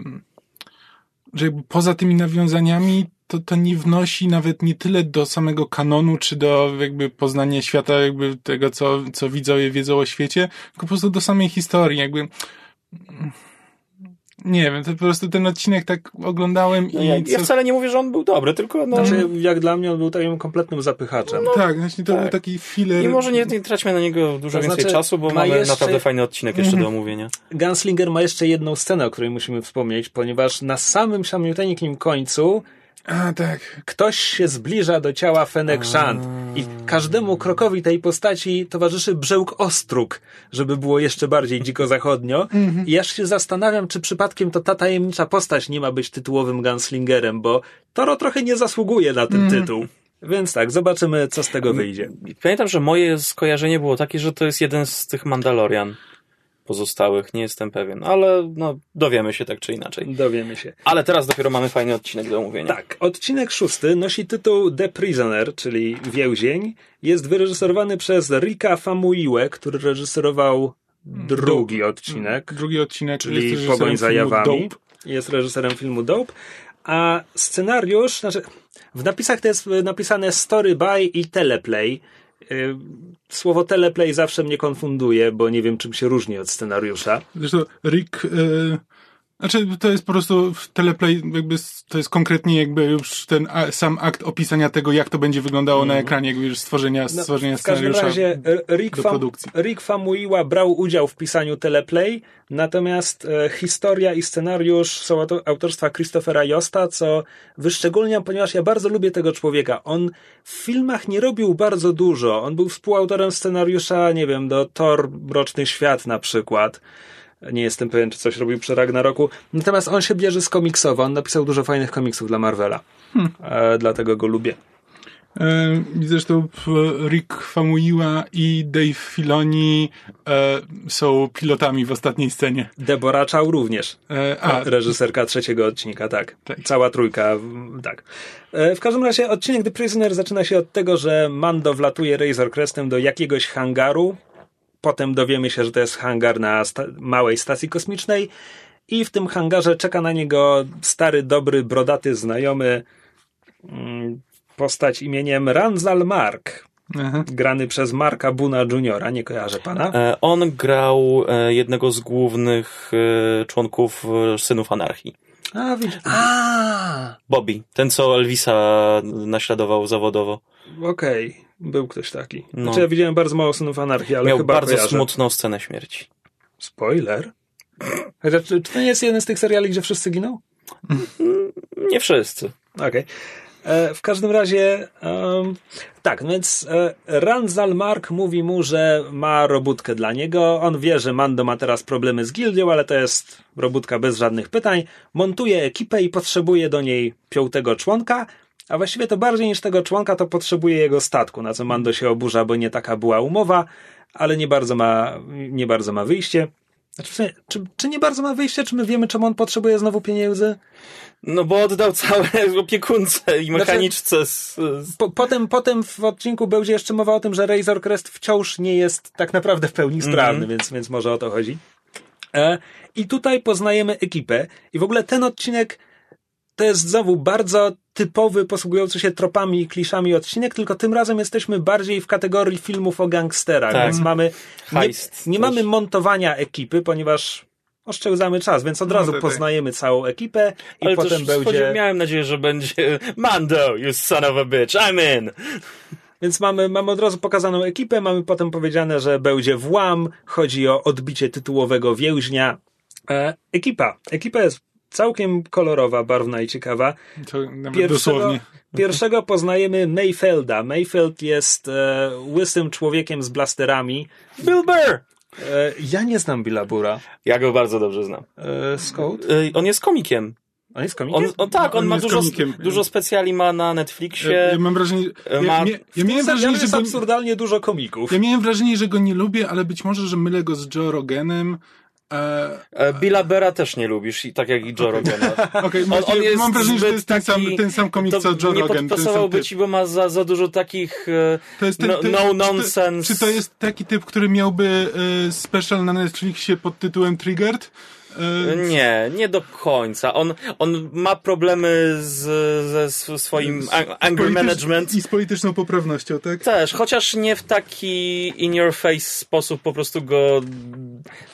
że jakby poza tymi nawiązaniami to, to nie wnosi nawet nie tyle do samego kanonu, czy do jakby poznania świata, jakby tego, co, co widzowie wiedzą o świecie, tylko po prostu do samej historii, jakby nie wiem, to po prostu ten odcinek tak oglądałem no i... Ja, ja wcale nie mówię, że on był dobry, tylko no... Znaczy, jak dla mnie on był takim kompletnym zapychaczem. No, tak, właśnie to tak. był taki filler... I może nie, nie traćmy na niego dużo to więcej znaczy, czasu, bo mamy jeszcze... naprawdę fajny odcinek jeszcze -hmm. do omówienia. Gunslinger ma jeszcze jedną scenę, o której musimy wspomnieć, ponieważ na samym samiuteńkim końcu a, tak. Ktoś się zbliża do ciała Fennec Shand i każdemu krokowi tej postaci towarzyszy brzełk ostróg, żeby było jeszcze bardziej dziko zachodnio. I ja się zastanawiam, czy przypadkiem to ta tajemnicza postać nie ma być tytułowym gunslingerem, bo Toro trochę nie zasługuje na ten mm. tytuł. Więc tak, zobaczymy, co z tego wyjdzie. Pamiętam, że moje skojarzenie było takie, że to jest jeden z tych Mandalorian pozostałych, nie jestem pewien, ale no, dowiemy się tak czy inaczej. Dowiemy się. Ale teraz dopiero mamy fajny odcinek do omówienia. Tak, odcinek szósty nosi tytuł The Prisoner, czyli Więzień. Jest wyreżyserowany przez Rika Famuiwe, który reżyserował drugi odcinek. Drugi odcinek, czyli Pogoń za Jawami. Jest reżyserem filmu Dope. A scenariusz, znaczy w napisach to jest napisane story by i teleplay, Słowo teleplay zawsze mnie konfunduje, bo nie wiem, czym się różni od scenariusza. Zresztą Rick znaczy, to jest po prostu teleplay, jakby to jest konkretnie jakby już ten sam akt opisania tego, jak to będzie wyglądało mm. na mhm. ekranie, jakby już stworzenia, no, stworzenia w scenariusza razie Rick, Fam Rick Famuyiwa brał udział w pisaniu teleplay, natomiast e, historia i scenariusz są autorstwa Christophera Josta, co wyszczególniam, ponieważ ja bardzo lubię tego człowieka. On w filmach nie robił bardzo dużo. On był współautorem scenariusza, nie wiem, do Thor Mroczny Świat na przykład. Nie jestem pewien, czy coś robił przy Ragnaroku. Natomiast on się bierze z komiksowa. On napisał dużo fajnych komiksów dla Marvela. Hmm. E, dlatego go lubię. E, zresztą Rick Famuyiwa i Dave Filoni e, są pilotami w ostatniej scenie. Deborah Chow również. E, a, reżyserka trzeciego odcinka, tak. tak. Cała trójka, tak. E, w każdym razie odcinek The Prisoner zaczyna się od tego, że Mando wlatuje Razor Crestem do jakiegoś hangaru, Potem dowiemy się, że to jest hangar na sta małej stacji kosmicznej i w tym hangarze czeka na niego stary, dobry, brodaty znajomy mm, postać imieniem Ranzal Mark. Aha. Grany przez Marka Buna Juniora, nie kojarzę pana. E, on grał e, jednego z głównych e, członków Synów Anarchii. A, widzisz. A! Bobby, ten co Elvisa naśladował zawodowo. Okej. Okay. Był ktoś taki. No. Znaczy ja widziałem bardzo mało Synów Anarchii, ale Miał chyba bardzo kojarzę. smutną scenę śmierci. Spoiler? Chociaż, czy to nie jest jeden z tych seriali, gdzie wszyscy giną? Nie wszyscy. Okej. Okay. E, w każdym razie, um, tak, no więc e, Ranzal Mark mówi mu, że ma robótkę dla niego. On wie, że Mando ma teraz problemy z gildią, ale to jest robótka bez żadnych pytań. Montuje ekipę i potrzebuje do niej piątego członka. A właściwie to bardziej niż tego członka to potrzebuje jego statku, na co Mando się oburza, bo nie taka była umowa, ale nie bardzo ma, nie bardzo ma wyjście. Znaczy, czy, czy nie bardzo ma wyjście? Czy my wiemy, czemu on potrzebuje znowu pieniędzy? No bo oddał całe opiekunce i mechaniczce. Z, z... Po, potem, potem w odcinku będzie jeszcze mowa o tym, że Razor Crest wciąż nie jest tak naprawdę w pełni sprawny, mm -hmm. więc, więc może o to chodzi. E, I tutaj poznajemy ekipę i w ogóle ten odcinek to jest znowu bardzo typowy, posługujący się tropami i kliszami odcinek, tylko tym razem jesteśmy bardziej w kategorii filmów o gangsterach, tak. więc mamy nie, nie mamy montowania ekipy, ponieważ oszczędzamy czas, więc od no, razu poznajemy całą ekipę i Ale potem będzie... Miałem nadzieję, że będzie Mando, you son of a bitch, I'm in! Więc mamy, mamy od razu pokazaną ekipę, mamy potem powiedziane, że będzie włam, chodzi o odbicie tytułowego więźnia. E, ekipa. Ekipa jest całkiem kolorowa, barwna i ciekawa. To pierwszego, pierwszego poznajemy Mayfelda. Mayfeld jest e, łysym człowiekiem z blasterami. Bill Burr! E, ja nie znam Billa Bura. Ja go bardzo dobrze znam. E, Scout? E, on jest komikiem. On jest komikiem? On, on tak, on, on ma dużo, dużo specjali ma na Netflixie. Ja, ja mam wrażenie, e, ma, ja, ja miałem wrażenie, że jest go, absurdalnie dużo komików. Ja miałem wrażenie, że go nie lubię, ale być może, że mylę go z Joe Roganem. E, e, Billa Bera też nie lubisz, i tak jak i Joe Rogana. Okay, on, on jest mam wrażenie, że to jest ten, sam, ten sam komik co Joe nie Rogan. Nie podpasowałby ci, bo ma za, za dużo takich e, to jest ten, no, no nonsense. Czy to, czy to jest taki typ, który miałby e, special na Netflixie pod tytułem Triggered? Nie, nie do końca. On, on ma problemy z, ze swoim z, anger management. I z polityczną poprawnością, tak? Też, chociaż nie w taki in your face sposób po prostu go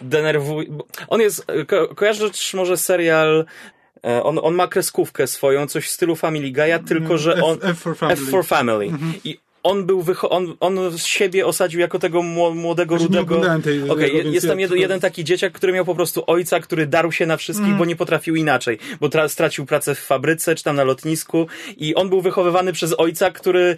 denerwuje. On jest, ko kojarzysz może serial e, on, on ma kreskówkę swoją, coś w stylu Family Guy'a, tylko że on... F, F for Family. F for family. Mhm. I on był, on, on z siebie osadził jako tego młodego, rudego... Okej, okay, jest tam jeden, jeden taki dzieciak, który miał po prostu ojca, który darł się na wszystkich, mm. bo nie potrafił inaczej, bo stracił pracę w fabryce, czy tam na lotnisku i on był wychowywany przez ojca, który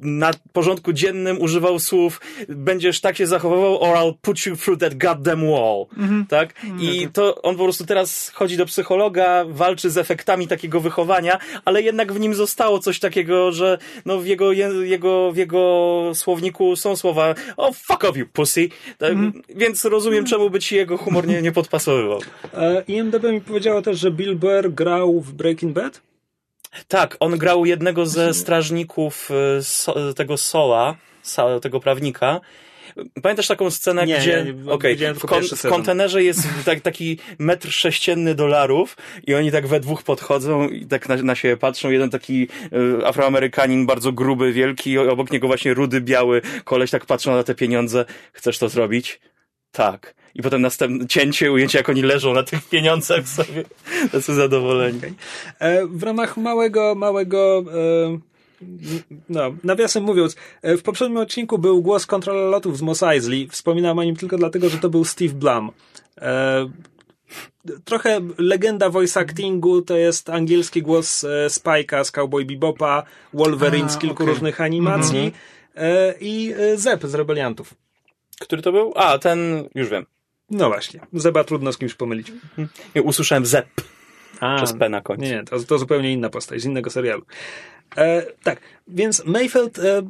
na porządku dziennym używał słów będziesz tak się zachowywał or I'll put you through that goddamn wall. Mhm. Tak? Mhm. I to on po prostu teraz chodzi do psychologa, walczy z efektami takiego wychowania, ale jednak w nim zostało coś takiego, że no w jego, jego, w jego słowniku są słowa oh fuck off you pussy. Tak? Mhm. Więc rozumiem czemu by ci jego humor nie, nie podpasowywał. E, IMDB mi powiedziała też, że Bill Burr grał w Breaking Bad? Tak, on grał jednego ze strażników y, tego Sola, tego prawnika. Pamiętasz taką scenę, nie, gdzie nie, okay, w, kon w kontenerze jest tak, taki metr sześcienny dolarów i oni tak we dwóch podchodzą i tak na, na siebie patrzą. Jeden taki y, afroamerykanin, bardzo gruby, wielki, obok niego właśnie rudy, biały koleś tak patrzą na te pieniądze. Chcesz to zrobić? Tak. I potem następne cięcie, ujęcie, jak oni leżą na tych pieniądzach sobie. Tacy zadowoleni. Okay. E, w ramach małego, małego e, no, nawiasem mówiąc, e, w poprzednim odcinku był głos kontrola lotów z Mos Eisley. Wspominam o nim tylko dlatego, że to był Steve Blum. E, trochę legenda voice actingu, to jest angielski głos e, Spike'a z Cowboy Bebopa, Wolverine A, z kilku okay. różnych animacji mm -hmm. i Zep z Rebeliantów. Który to był? A, ten, już wiem. No właśnie, Zeba trudno z kimś pomylić. Nie, usłyszałem Zep. A, przez P na końcu. Nie, to, to zupełnie inna postać, z innego serialu. E, tak, więc Mayfield e,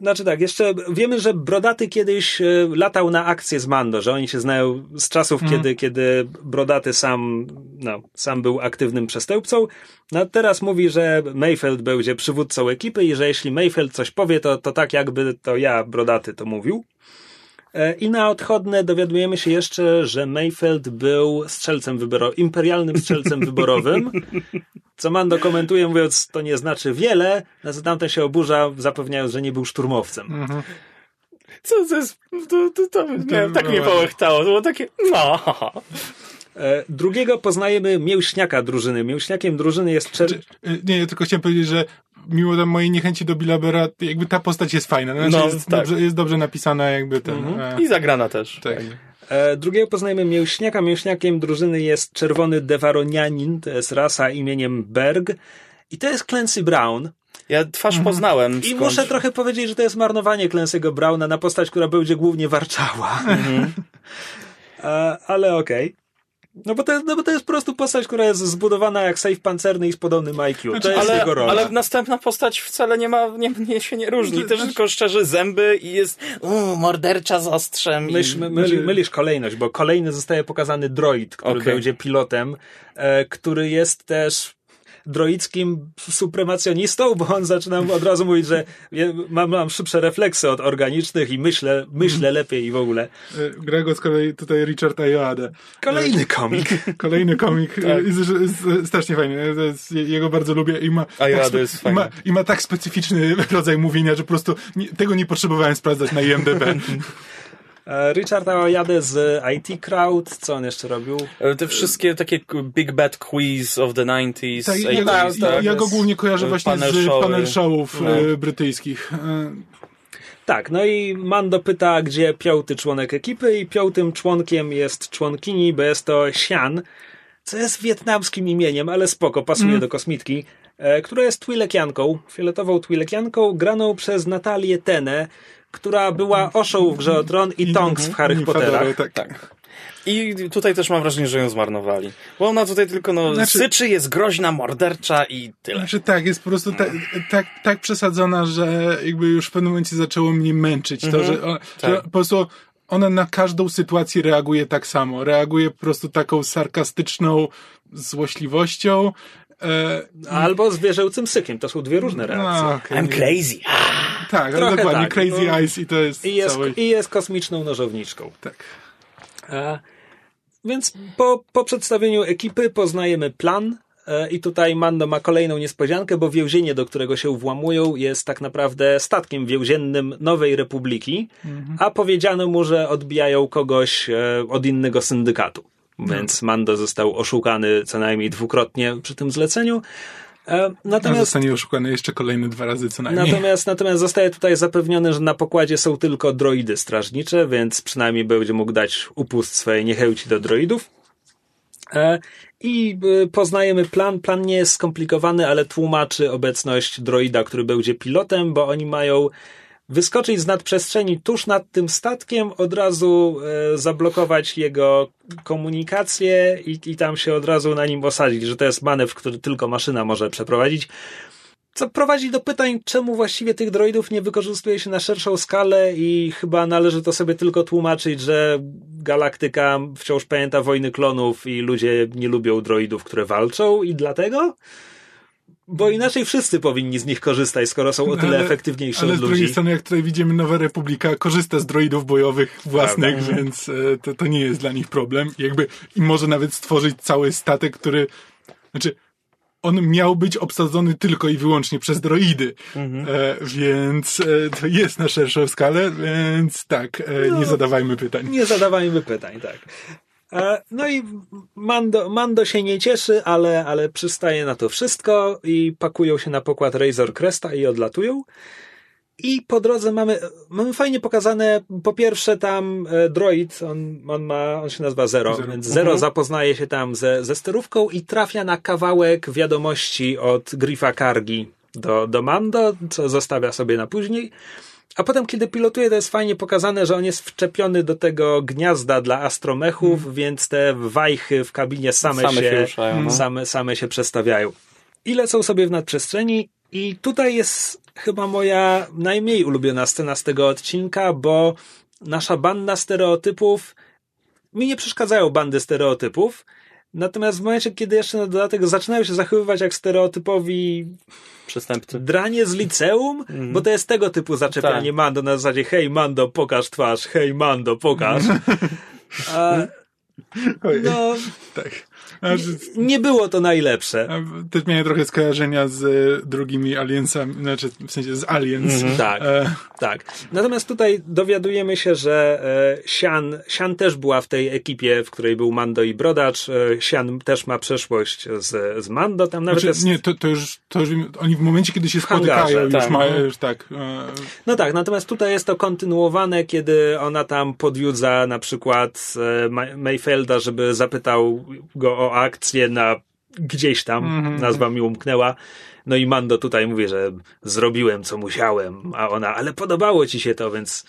znaczy tak, jeszcze wiemy, że Brodaty kiedyś e, latał na akcję z Mando, że oni się znają z czasów, mm. kiedy, kiedy Brodaty sam, no, sam był aktywnym przestępcą. No teraz mówi, że Mayfield będzie przywódcą ekipy i że jeśli Mayfield coś powie, to, to tak jakby to ja, Brodaty, to mówił. E, I na odchodne dowiadujemy się jeszcze, że Mayfield był strzelcem wyborowym, imperialnym strzelcem wyborowym, co Mando komentuje mówiąc, to nie znaczy wiele, na co tamten się oburza, zapewniając, że nie był szturmowcem. Mhm. Co to jest, to, to, to, nie, tak mnie połechtało, to było takie, no. E, drugiego poznajemy mięśniaka drużyny. Mięśniakiem drużyny jest... Czer... Znaczy, nie, tylko chciałem powiedzieć, że mimo tam mojej niechęci do Billa jakby ta postać jest fajna. Znaczy no, jest, tak. dobrze, jest dobrze napisana jakby ten... Mhm. E... I zagrana też. Tak. E, drugiego poznajemy mięśniaka. Mięśniakiem drużyny jest czerwony dewaronianin, to jest rasa imieniem Berg. I to jest Clancy Brown. Ja twarz mhm. poznałem. I muszę trochę powiedzieć, że to jest marnowanie Clancy'ego Browna na postać, która będzie głównie warczała. Mhm. e, ale okej. Okay. No bo, to jest, no bo to jest po prostu postać, która jest zbudowana jak safe pancerny i z podobnym IQ. Znaczy, to jest ale, jego rola. Ale następna postać wcale nie ma, nie, nie się nie różni. Też tylko szczerze zęby i jest uu, mordercza z ostrzem. Mylisz, i... myli, mylisz kolejność, bo kolejny zostaje pokazany droid, który okay. będzie pilotem, e, który jest też droickim supremacjonistą, bo on zaczyna od razu mówić, że mam, mam szybsze refleksy od organicznych i myślę, myślę lepiej i w ogóle. E, Grego z kolei tutaj Richard Ayoade. Kolejny komik. Kolejny komik. tak. jest, jest, strasznie fajny. Jego bardzo lubię i ma, tak, jest i ma, i ma tak specyficzny rodzaj mówienia, że po prostu nie, tego nie potrzebowałem sprawdzać na IMDb. E, Richard Aoyade z IT Crowd, co on jeszcze robił? E, te wszystkie takie Big Bad Quiz of the 90s. Tak, ja, ja, tak, ja go głównie kojarzę e, właśnie panel z showy. panel showów no. brytyjskich. Tak, no i Mando pyta, gdzie piąty członek ekipy i piątym członkiem jest członkini, bo jest to Xian, co jest wietnamskim imieniem, ale spoko, pasuje mm. do kosmitki, e, która jest Twilekianką, fioletową Twilekianką, graną przez Natalię Tenę, która była Oszą w Grze o Tron i Tonks w Harry Potterach. Tak. tak. I tutaj też mam wrażenie, że ją zmarnowali. Bo ona tutaj tylko no, znaczy, syczy, jest groźna, mordercza i tyle. Znaczy tak, jest po prostu tak, tak, tak przesadzona, że jakby już w pewnym momencie zaczęło mnie męczyć. To, że, o, tak. że po prostu ona na każdą sytuację reaguje tak samo. Reaguje po prostu taką sarkastyczną złośliwością. E, Albo zwierzęcym sykiem. To są dwie różne reakcje. No, okay. I'm crazy. Tak, ale dokładnie. Tak, crazy no, Eyes i to jest i jest, cały... I jest kosmiczną nożowniczką. Tak. E, więc po, po przedstawieniu ekipy poznajemy plan, e, i tutaj Mando ma kolejną niespodziankę, bo więzienie, do którego się włamują, jest tak naprawdę statkiem więziennym Nowej Republiki, mhm. a powiedziano mu, że odbijają kogoś e, od innego syndykatu. Więc Mando został oszukany co najmniej dwukrotnie przy tym zleceniu. E, natomiast, zostanie oszukany jeszcze kolejne dwa razy co najmniej. Natomiast, natomiast zostaje tutaj zapewnione, że na pokładzie są tylko droidy strażnicze, więc przynajmniej będzie mógł dać upust swojej niechęci do droidów. E, I e, poznajemy plan. Plan nie jest skomplikowany, ale tłumaczy obecność droida, który będzie pilotem, bo oni mają wyskoczyć z nadprzestrzeni tuż nad tym statkiem, od razu e, zablokować jego komunikację i, i tam się od razu na nim osadzić, że to jest manewr, który tylko maszyna może przeprowadzić. Co prowadzi do pytań, czemu właściwie tych droidów nie wykorzystuje się na szerszą skalę i chyba należy to sobie tylko tłumaczyć, że galaktyka wciąż pamięta wojny klonów i ludzie nie lubią droidów, które walczą i dlatego? Bo inaczej wszyscy powinni z nich korzystać, skoro są o tyle ale, efektywniejsze ale od ludzi. Ale z drugiej strony, jak tutaj widzimy, Nowa Republika korzysta z droidów bojowych własnych, Prawda. więc e, to, to nie jest dla nich problem. Jakby i może nawet stworzyć cały statek, który... Znaczy, on miał być obsadzony tylko i wyłącznie przez droidy. Mhm. E, więc e, to jest na szerszą skalę, więc tak, e, no, nie zadawajmy pytań. Nie zadawajmy pytań, tak. E, no i Mando, Mando się nie cieszy, ale, ale przystaje na to wszystko i pakują się na pokład Razor Cresta i odlatują. I po drodze mamy, mamy fajnie pokazane, po pierwsze tam e, droid, on, on ma, on się nazywa Zero, Zero. więc Zero mhm. zapoznaje się tam ze, ze sterówką i trafia na kawałek wiadomości od Griffa Kargi do, do Mando, co zostawia sobie na później. A potem, kiedy pilotuje, to jest fajnie pokazane, że on jest wczepiony do tego gniazda dla astromechów, mm. więc te wajchy w kabinie same, same się, się ruszają, no. same, same się przestawiają. I lecą sobie w nadprzestrzeni i tutaj jest chyba moja najmniej ulubiona scena z tego odcinka, bo nasza banda stereotypów mi nie przeszkadzają bandy stereotypów, natomiast w momencie, kiedy jeszcze na dodatek zaczynają się zachowywać jak stereotypowi przestępcy. Dranie z liceum, mm. bo to jest tego typu zaczepianie tak. Mando na zasadzie hej Mando, pokaż twarz, hej Mando, pokaż. A, no, tak. Nie, było to najlepsze. Też miałem trochę skojarzenia z e, drugimi Aliensami, znaczy w sensie z Aliens. -hmm. Tak, e... tak. Natomiast tutaj dowiadujemy się, że e, Sian, Sian też była w tej ekipie, w której był Mando i Brodacz. E, Sian też ma przeszłość z, z Mando. Tam nawet znaczy, jest... Nie, to, to, już, to już oni w momencie, kiedy się spotykają, już tak. mają, już tak. E... No tak, natomiast tutaj jest to kontynuowane, kiedy ona tam podjudza na przykład Mayfelda, żeby zapytał go o akcję na gdzieś tam, mm-hmm. nazwa mi umknęła. No i Mando tutaj mówi, że zrobiłem co musiałem, a ona, ale podobało ci się to, więc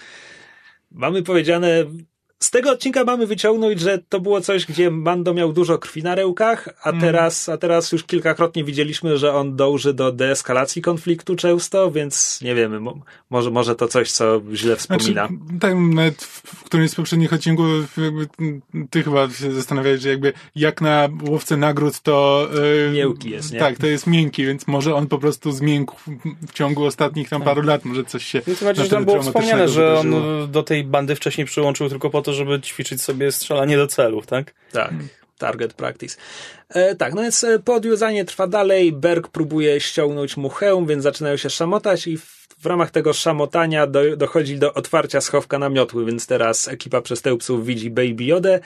mamy powiedziane z tego odcinka mamy wyciągnąć, że to było coś, gdzie Mando miał dużo krwi na rełkach, a mm. teraz, a teraz już kilkakrotnie widzieliśmy, że on dąży do deeskalacji konfliktu często, więc nie wiemy, mo może, może to coś, co źle wspomina. Znaczy, tak, nawet w którymś z poprzednich odcinków jakby ty chyba się zastanawiałeś, że jakby jak na łowce nagród to... Yy, Miękki jest, nie? Tak, to jest miękki, więc może on po prostu zmiękł w ciągu ostatnich tam tak. paru lat, może coś się... Więc znaczy, tam było wspomniane, że on do tej bandy wcześniej przyłączył tylko po to, żeby ćwiczyć sobie strzelanie do celów, tak? Tak. Target practice. E, tak, no więc e, podwiązanie trwa dalej. Berg próbuje ściągnąć mu hełm, więc zaczynają się szamotać i w, w ramach tego szamotania do, dochodzi do otwarcia schowka na miotły, więc teraz ekipa przestępców widzi Baby Jodę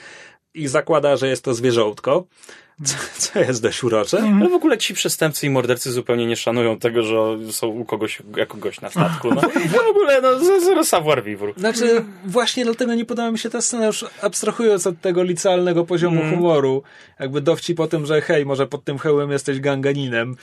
i zakłada, że jest to zwierzątko. Co, co jest dość urocze. Mhm. Ale w ogóle ci przestępcy i mordercy zupełnie nie szanują tego, że są u kogoś jako gość na statku. No. W ogóle, no, zero savoir vivre. Znaczy, właśnie dlatego nie podoba mi się ta scena, już abstrahując od tego licealnego poziomu mm. humoru. Jakby dowcip po tym, że hej, może pod tym hełmem jesteś ganganinem.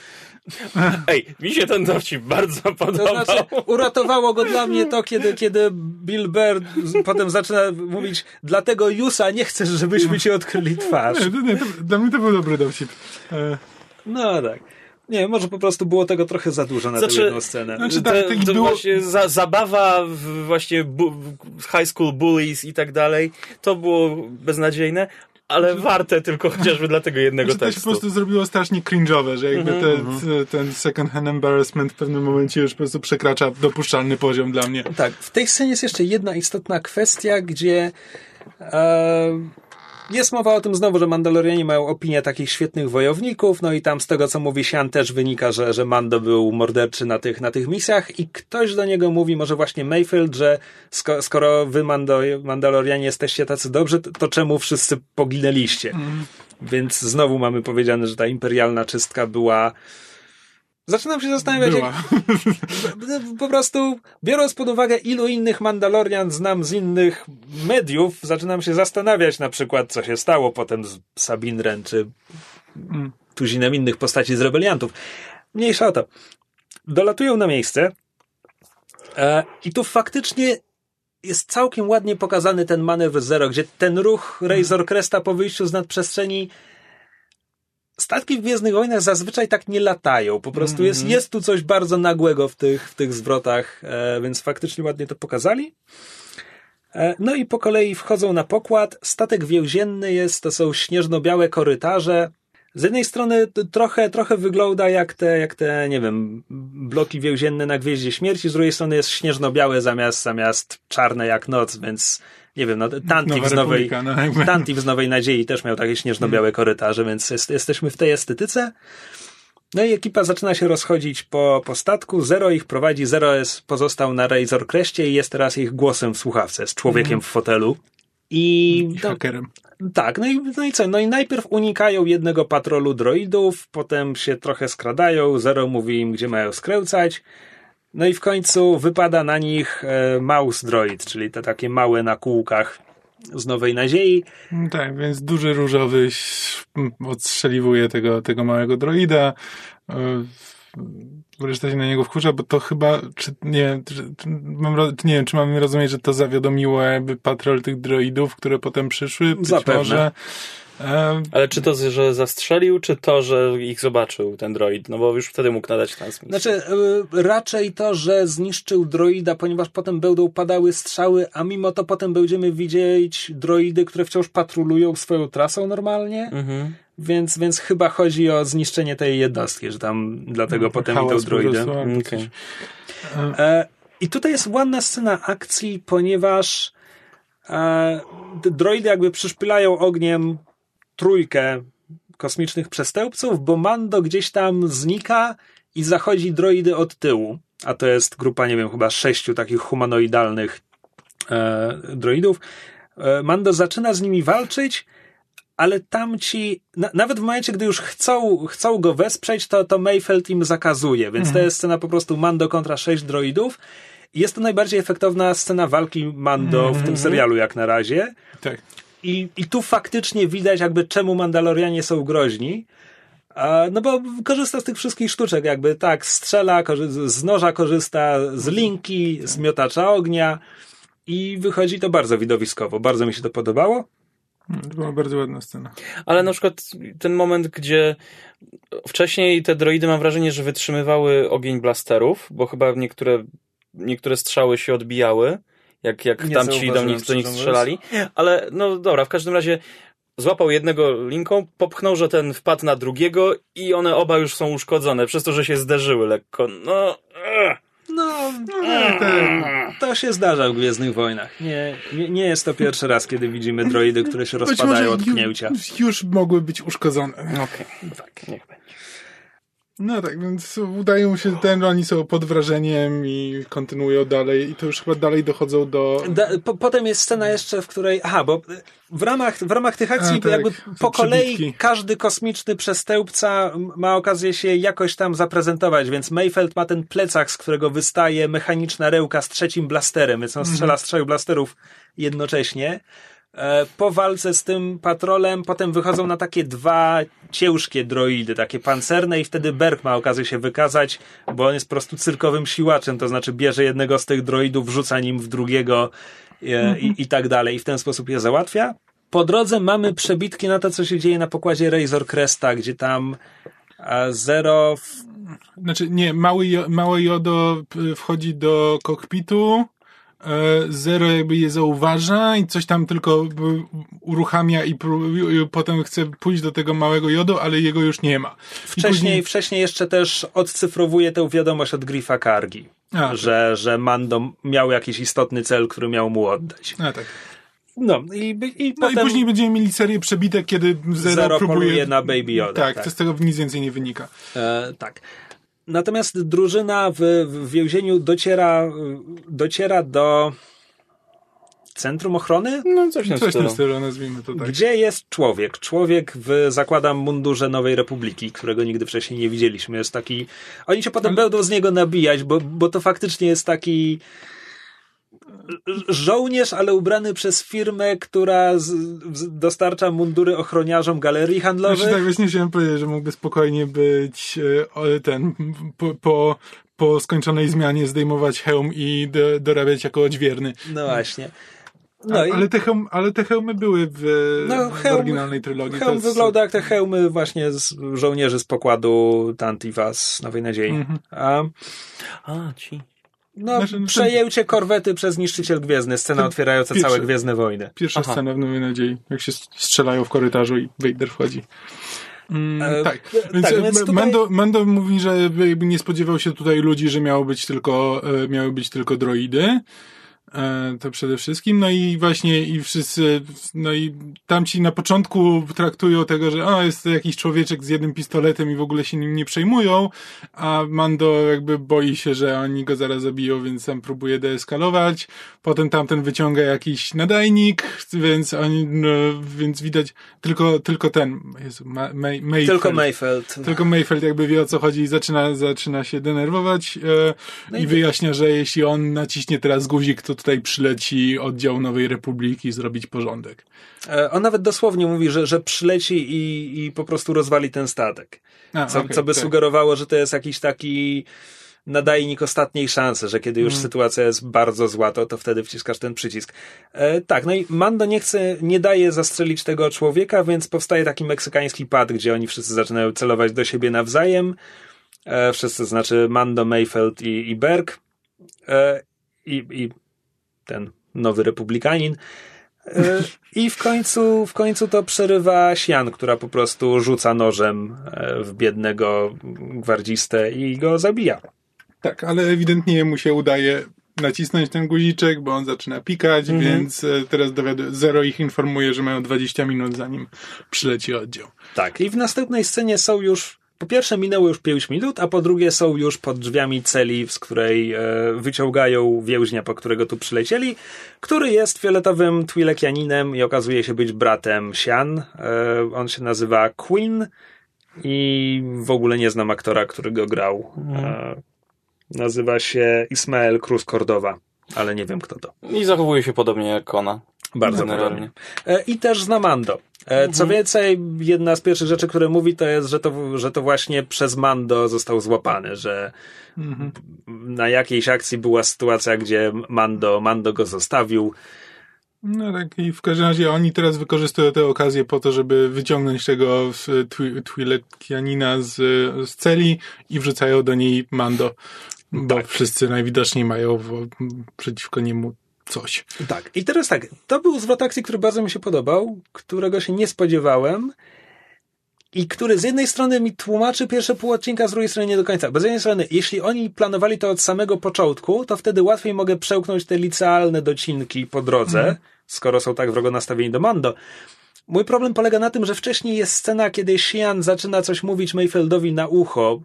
Ej, mi się ten dowcip bardzo podobał. To znaczy, uratowało go dla mnie to, kiedy, kiedy Bill Burr potem zaczyna mówić, dlatego Jusa nie chcesz, żebyśmy ci odkryli twarz. Nie, nie, to, dla mnie to był dobry dowcip. E... No tak. Nie, może po prostu było tego trochę za dużo na znaczy, tę jedną scenę. Znaczy, tak, to, to było... właśnie za, zabawa w właśnie bu, high school bullies i tak dalej, to było beznadziejne, ale warte tylko chociażby dla tego jednego znaczy, tekstu. To się po prostu zrobiło strasznie cringe'owe, że jakby -hmm. te, ten second hand embarrassment w pewnym momencie już po prostu przekracza dopuszczalny poziom dla mnie. Tak, w tej scenie jest jeszcze jedna istotna kwestia, gdzie e, jest mowa o tym znowu, że Mandalorianie mają opinię takich świetnych wojowników, no i tam z tego, co mówi Sian, też wynika, że, że Mando był morderczy na tych, na tych misjach i ktoś do niego mówi, może właśnie Mayfield, że sko skoro wy Mando, Mandalorianie jesteście tacy dobrzy, to, to czemu wszyscy poginęliście? Mm. Więc znowu mamy powiedziane, że ta imperialna czystka była Zaczynam się zastanawiać, jak, po prostu biorąc pod uwagę, ilu innych Mandalorian znam z innych mediów, zaczynam się zastanawiać na przykład, co się stało potem z Sabinren, czy mm. tuzinem innych postaci z rebeliantów. Mniejsza o to. Dolatują na miejsce e, i tu faktycznie jest całkiem ładnie pokazany ten manewr Zero, gdzie ten ruch Razor Cresta po wyjściu z nadprzestrzeni statki w Gwiezdnych Wojnach zazwyczaj tak nie latają. Po prostu jest, mhm. jest tu coś bardzo nagłego w tych, w tych zwrotach, e, więc faktycznie ładnie to pokazali. E, no i po kolei wchodzą na pokład. Statek więzienny jest, to są śnieżno-białe korytarze. z jednej strony trochę, trochę wygląda jak te, jak te, nie wiem, bloki więzienne na Gwieździe Śmierci, z drugiej strony jest śnieżno-białe zamiast, zamiast czarne jak noc, więc nie wiem, no Tantif z Nowej, no, Tantif z Nowej Nadziei też miał takie śnieżno-białe hmm. korytarze, więc jest, jesteśmy w tej estetyce. No i ekipa zaczyna się rozchodzić po, po statku. Zero ich prowadzi. Zero jest, pozostał na Razor Creście i jest teraz ich głosem w słuchawce, z człowiekiem mm. w fotelu. I, I hakerem. Tak, no i, no i co? No i najpierw unikają jednego patrolu droidów, potem się trochę skradają, Zero mówi im, gdzie mają skręcać. No i w końcu wypada na nich e, mouse droid, czyli te takie małe na kółkach z Nowej Nadziei. Tak, więc duży różowy odstrzeliwuje tego, tego małego droida. E, reszta się na niego wkurza, bo to chyba, czy nie, czy, czy, mam, nie wiem, czy mamy rozumieć, że to zawiadomiło jakby patrol tych droidów, które potem przyszły? Być Zapewne. może. Ale czy to, że zastrzelił, czy to, że ich zobaczył, ten droid? No bo już wtedy mógł nadać transmisję. Znaczy, e, raczej to, że zniszczył droida, ponieważ potem będą padały strzały, a mimo to potem będziemy widzieć droidy, które wciąż patrolują swoją trasą normalnie. Mhm. Więc, więc chyba chodzi o zniszczenie tej jednostki, że tam dlatego no, potem idą droidy. Okay. E, I tutaj jest ładna scena akcji, ponieważ e, droidy jakby przyszpylają ogniem trójkę kosmicznych przestępców, bo Mando gdzieś tam znika i zachodzi droidy od tyłu. A to jest grupa, nie wiem, chyba sześciu takich humanoidalnych e, droidów. E, Mando zaczyna z nimi walczyć, ale tamci, na, nawet w momencie, gdy już chcą, chcą go wesprzeć, to, to Mayfeld im zakazuje, więc mhm. to jest scena po prostu Mando kontra sześć droidów. Jest to najbardziej efektowna scena walki Mando mhm. w tym mhm. serialu jak na razie. Tak. I, I tu faktycznie widać jakby czemu Mandalorianie są groźni. No bo korzysta z tych wszystkich sztuczek, jakby tak, strzela, z noża korzysta, z linki, z miotacza ognia i wychodzi to bardzo widowiskowo. Bardzo mi się to podobało. To była bardzo ładna scena. Ale na przykład ten moment, gdzie wcześniej te droidy mam wrażenie, że wytrzymywały ogień blasterów, bo chyba niektóre, niektóre strzały się odbijały jak, jak tam ci do nich, do nich strzelali. Ale no dobra, w każdym razie złapał jednego linką, popchnął, że ten wpadł na drugiego i one oba już są uszkodzone, przez to, że się zderzyły lekko. No... No, to, to się zdarza w Gwiezdnych Wojnach. Nie, nie, nie jest to pierwszy raz, kiedy widzimy droidy, które się rozpadają od pnięcia. Już, już mogły być uszkodzone. Okej, okay. tak, niech będzie. No tak, więc udają się ten, oni są pod wrażeniem i kontynuują dalej i to już chyba dalej dochodzą do... Da, po, potem jest scena jeszcze, w której, aha, bo w ramach, w ramach tych akcji A, tak, jakby po kolei każdy kosmiczny przestępca ma okazję się jakoś tam zaprezentować, więc Mayfeld ma ten plecak, z którego wystaje mechaniczna rełka z trzecim blasterem, więc on strzela z trzech blasterów jednocześnie. E, po walce z tym patrolem potem wychodzą na takie dwa ciężkie droidy, takie pancerne i wtedy Berg ma okazję się wykazać, bo on jest po prostu cyrkowym siłaczem, to znaczy bierze jednego z tych droidów, wrzuca nim w drugiego e, i, i tak dalej i w ten sposób je załatwia. Po drodze mamy przebitki na to, co się dzieje na pokładzie Razor Cresta, gdzie tam e, Zero... W... Znaczy nie, mały, mały Jodo wchodzi do kokpitu, E, Zero jakby je zauważa i coś tam tylko uruchamia i, potem chce pójść do tego małego jodu, ale jego już nie ma. Wcześniej, później... wcześniej jeszcze też odcyfrowuje tę wiadomość od Griffa Kargi, A, że, tak. że Mando miał jakiś istotny cel, który miał mu oddać. A tak. No i, i, no potem... i później będziemy mieli serię przebitek, kiedy Zero, Zero próbuje... na Baby Yoda. Tak, tak, to z tego nic więcej nie wynika. E, tak. Natomiast drużyna w, w więzieniu dociera, dociera do centrum ochrony? No, coś, coś w tym stylu, nazwijmy to tak. Gdzie jest człowiek? Człowiek w, zakładam, mundurze Nowej Republiki, którego nigdy wcześniej nie widzieliśmy. Jest taki... Oni się potem Ale... będą z niego nabijać, bo, bo to faktycznie jest taki żołnierz, ale ubrany przez firmę, która z, z, dostarcza mundury ochroniarzom galerii handlowych. Znaczy, tak, właśnie chciałem powiedzieć, że mógłby spokojnie być e, ten po, po, po skończonej zmianie zdejmować hełm i do, dorabiać jako odźwierny. No właśnie. No A, i... ale, te hełm, ale te hełmy były w, no, hełm, w oryginalnej trylogii. Hełm jest... wygląda jak te hełmy właśnie z żołnierzy z pokładu Tantiva z Nowej Nadziei. Mm -hmm. A... A, ci. No, znaczy, no, przejęcie korwety przez niszczyciel gwiezdny, scena otwierająca pierwsze, całe Gwiezdne Wojny. Pierwsza Aha. scena w Nowej Nadziei, jak się strzelają w korytarzu i Vader wchodzi. Mm, e, tak, więc, tak, więc tutaj... Mando, Mando mówi, że nie spodziewał się tutaj ludzi, że miało być tylko, e, miały być tylko droidy. E, to przede wszystkim. No i właśnie i wszyscy, no i tamci na początku traktują tego, że o, jest to jakiś człowieczek z jednym pistoletem i w ogóle się nim nie przejmują, a Mando jakby boi się, że oni go zaraz zabiją, więc sam próbuje deeskalować. Potem tamten wyciąga jakiś nadajnik, więc oni, no, więc widać tylko, tylko ten, Jezu, Ma, May, Mayfeld. Tylko Mayfeld. Tylko Mayfeld jakby wie o co chodzi i zaczyna, zaczyna się denerwować e, no i, i wyjaśnia, że jeśli on naciśnie teraz guzik, to tutaj przyleci oddział Nowej Republiki zrobić porządek. E, on nawet dosłownie mówi, że, że przyleci i, i po prostu rozwali ten statek. A, co, okay, co by tak. sugerowało, że to jest jakiś taki nadajnik ostatniej szansy, że kiedy już hmm. sytuacja jest bardzo zła, to, to wtedy wciskasz ten przycisk. E, tak, no i Mando nie chce, nie daje zastrzelić tego człowieka, więc powstaje taki meksykański pad, gdzie oni wszyscy zaczynają celować do siebie nawzajem. E, wszyscy, znaczy Mando, Mayfeld i, i Berg. E, i, I ten nowy republikanin. E, I w końcu, w końcu to przerywa Sian, która po prostu rzuca nożem e, w biednego gwardzistę i go zabija. Tak, ale ewidentnie mu się udaje nacisnąć ten guziczek, bo on zaczyna pikać, mhm. więc e, teraz Zero ich informuje, że mają 20 minut zanim przyleci oddział. Tak, i w następnej scenie są już po pierwsze minęło już 5 minut, a po drugie są już pod drzwiami celi, z której e, wyciągają więźnia, po którego tu przylecieli, który jest fioletowym Twilekianinem i okazuje się być bratem Sian. E, on się nazywa Queen i w ogóle nie znam aktora, który go grał. E, nazywa się Ismael Cruz Cordowa, ale nie wiem kto to. I zachowuje się podobnie jak ona. Bardzo generalnie. podobnie. I też znam Mando. E, co mhm. więcej, jedna z pierwszych rzeczy, które mówi, to jest, że to, że to właśnie przez Mando został złapany, że mhm. na jakiejś akcji była sytuacja, gdzie Mando, Mando go zostawił. No tak, i w każdym razie oni teraz wykorzystują tę okazję po to, żeby wyciągnąć tego Twilekianina z, z celi i wrzucają do niej Mando, bo tak. wszyscy najwidoczniej mają w, przeciwko niemu coś. Tak. I teraz tak, to był zwrot akcji, który bardzo mi się podobał, którego się nie spodziewałem i który z jednej strony mi tłumaczy pierwsze pół odcinka, z drugiej strony nie do końca. Bo z jednej strony, jeśli oni planowali to od samego początku, to wtedy łatwiej mogę przełknąć te licealne docinki po drodze, mm. skoro są tak wrogo nastawieni do Mando. Mój problem polega na tym, że wcześniej jest scena, kiedy Shian zaczyna coś mówić Mayfieldowi na ucho,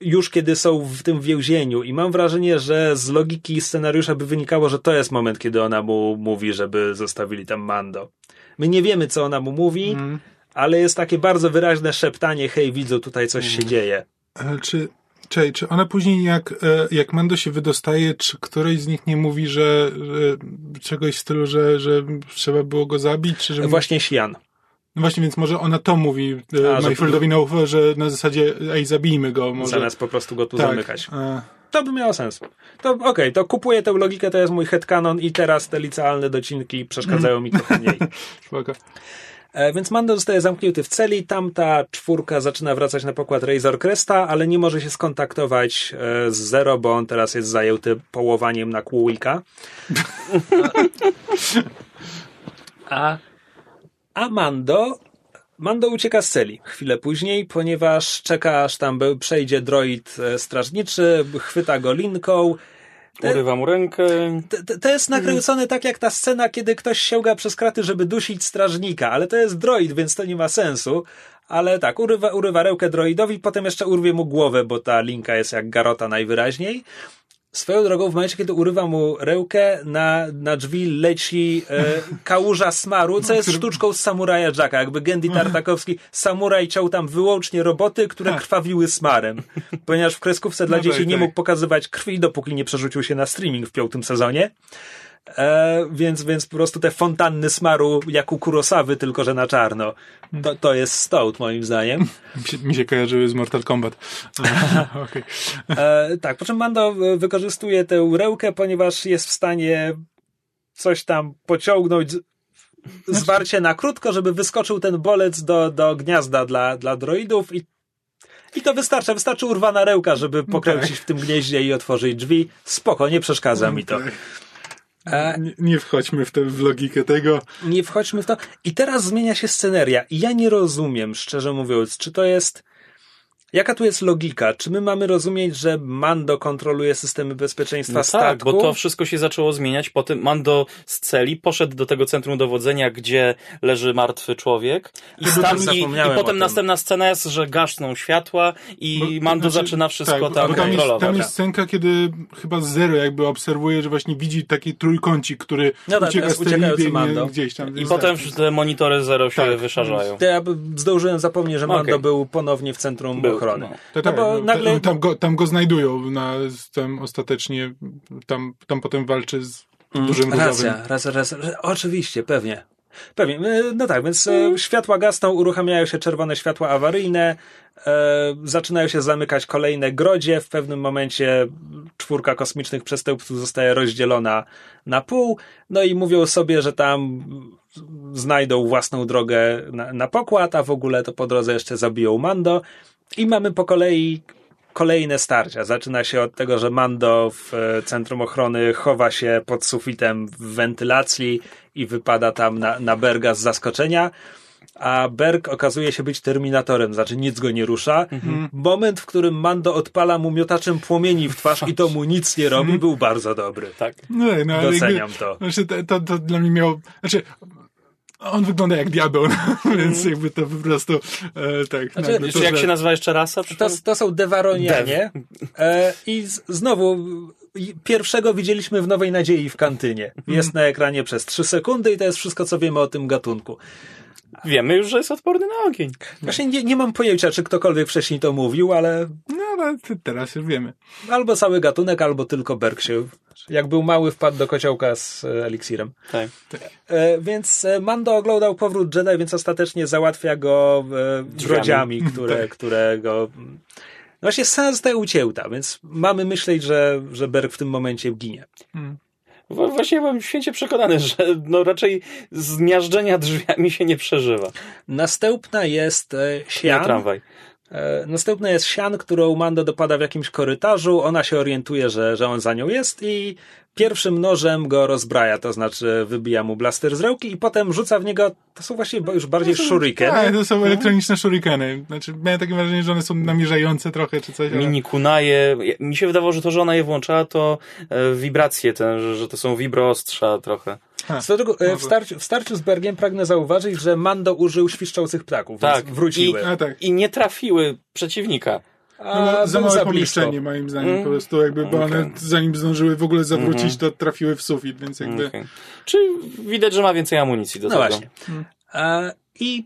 już kiedy są w tym więzieniu i mam wrażenie, że z logiki scenariusza by wynikało, że to jest moment, kiedy ona mu mówi, żeby zostawili tam Mando. My nie wiemy, co ona mu mówi, mm. ale jest takie bardzo wyraźne szeptanie, hej, widzę, tutaj coś mm. się mhm. dzieje. Ale czy, czy, czy ona później, jak, e, jak Mando się wydostaje, czy któryś z nich nie mówi, że, że czegoś w stylu, że, że trzeba było go zabić? Czy że... Właśnie Sian. No właśnie, więc może ona to mówi e, Mayfieldowi na ucho, że na zasadzie ej, zabijmy go. Może. Zamiast po prostu go tu tak. zamykać. A... To by miało sens. To okej, okay, to kupuję tę logikę, to jest mój headcanon i teraz te licealne docinki przeszkadzają mm. mi trochę mniej. E, więc Mando zostaje zamknięty w celi, tamta czwórka zaczyna wracać na pokład Razor Cresta, ale nie może się skontaktować e, z Zero, bo on teraz jest zajęty połowaniem na kłójka. A a Mando Mando ucieka z celi chwilę później, ponieważ czeka, aż tam przejdzie droid e, strażniczy, chwyta go linką. Te, Urywa mu rękę. To, jest nakręcone tak jak ta scena, kiedy ktoś sięga przez kraty, żeby dusić strażnika, ale to jest droid, więc to nie ma sensu. Ale tak, urywa, urywa rękę droidowi, potem jeszcze urwie mu głowę, bo ta linka jest jak garota najwyraźniej. Swoją drogą, w momencie, kiedy urywa mu rękę, na, na drzwi leci e, kałuża smaru, co jest sztuczką z samuraja Jacka. Jakby Gendy Tartakowski, samuraj ciął tam wyłącznie roboty, które tak. krwawiły smarem. Ponieważ w kreskówce dla no dzieci tak, nie tak. mógł pokazywać krwi, dopóki nie przerzucił się na streaming w piątym sezonie. E, więc, więc po prostu te fontanny smaru jak u Kurosawy, tylko że na czarno. To, to jest stout moim zdaniem. Mi się, mi się kojarzyły z Mortal Kombat. okay. e, tak, po czym Mando wykorzystuje tę rękę, ponieważ jest w stanie coś tam pociągnąć zwarcie na krótko, żeby wyskoczył ten bolec do, do gniazda dla, dla droidów i i to wystarcza, wystarczy urwana ręka, żeby pokręcić okay. w tym gnieździe i otworzyć drzwi. Spoko, nie przeszkadza mi to. Nie, nie, wchodźmy w, tę w logikę tego. Nie wchodźmy w to. I teraz zmienia się sceneria. I ja nie rozumiem, szczerze mówiąc, czy to jest Jaka tu jest logika? Czy my mamy rozumieć, że Mando kontroluje systemy bezpieczeństwa no statku? Tak, bo to wszystko się zaczęło zmieniać. Potem Mando z celi poszedł do tego centrum dowodzenia, gdzie leży martwy człowiek. I, tam, i, i potem następna scena jest, że gasną światła i bo, Mando znaczy, zaczyna wszystko tak, tam kontrolować. Jest, tam jest scenka, kiedy chyba Zero jakby obserwuje, że właśnie widzi taki trójkącik, który no tak, ucieka z Mando. gdzieś tam. I potem tak. te monitory Zero się tak. wyszarzają. Ja zdążyłem zapomnieć, że Mando okay. był ponownie w centrum był ochrony. No. To, tak, no bo no, nagle... tam, go, tam go znajdują na, tam ostatecznie, tam, tam potem walczy z mm, dużym Racja, racja, racja. Oczywiście, pewnie. Pewnie. E, no tak, więc mm. światła gasną, uruchamiają się czerwone światła awaryjne, e, zaczynają się zamykać kolejne grodzie. W pewnym momencie czwórka kosmicznych przestępców zostaje rozdzielona na pół. No i mówią sobie, że tam znajdą własną drogę na, na pokład, a w ogóle to po drodze jeszcze zabiją Mando. I mamy po kolei kolejne starcia. Zaczyna się od tego, że Mando w e, centrum ochrony chowa się pod sufitem w wentylacji i wypada tam na, na Berga z zaskoczenia. A Berg okazuje się być terminatorem, znaczy nic go nie rusza. Mhm. Moment, w którym Mando odpala mu miotaczem płomieni w twarz i to mu nic nie robi, mhm. był bardzo dobry. Tak. No, no, Doceniam jakby, to. Znaczy, to, to. To dla mnie miało. Znaczy, on wygląda jak diabeł, no, więc jakby to po prostu e, tak. Znaczy, to, jak że... się nazywa jeszcze rasa? To, to są Dewaronianie e, i z, znowu pierwszego widzieliśmy w Nowej Nadziei w kantynie. Jest na ekranie przez trzy sekundy i to jest wszystko, co wiemy o tym gatunku. Wiemy już, że jest odporny na ogień. Właśnie nie, nie mam pojęcia, czy ktokolwiek wcześniej to mówił, ale... No, ale teraz już wiemy. Albo cały gatunek, albo tylko Berg się jak był mały, wpadł do kociołka z e, eliksirem. Tak. E, więc e, Mando oglądał powrót Jedi, więc ostatecznie załatwia go grodziami, które, tak. które go... No właśnie scena zostaje ucięta, więc mamy myśleć, że, że Berg w tym momencie ginie. Hmm. Właśnie byłem święcie przekonany, że no raczej zmiażdżenia drzwiami się nie przeżywa. Następna jest Sian. Nie tramwaj. E, następna jest Sian, którą Mando dopada w jakimś korytarzu. Ona się orientuje, że, że on za nią jest i pierwszym nożem go rozbraja, to znaczy wybija mu blaster z ręki i potem rzuca w niego, to są właśnie już bardziej to są, shurikeny. Tak, to są elektroniczne shurikeny. Znaczy, miałem takie wrażenie, że one są namierzające trochę, czy coś. Ale... Mini kunaje. Mi się wydawało, że to, że ona je włączała, to e, wibracje, ten, że, że to są wibroostrza trochę. Dlatego e, w, starciu, w starciu z Bergiem pragnę zauważyć, że Mando użył świszczących ptaków, tak. wróciły. I, tak. I nie trafiły przeciwnika. A, no, za małe pomieszczenie moim zdaniem mm. po prostu jakby, bo okay. one zanim zdążyły w ogóle zawrócić, mm -hmm. to trafiły w sufit, więc jakby... Okay. Czy widać, że ma więcej amunicji do no tego. właśnie. Mm. E, I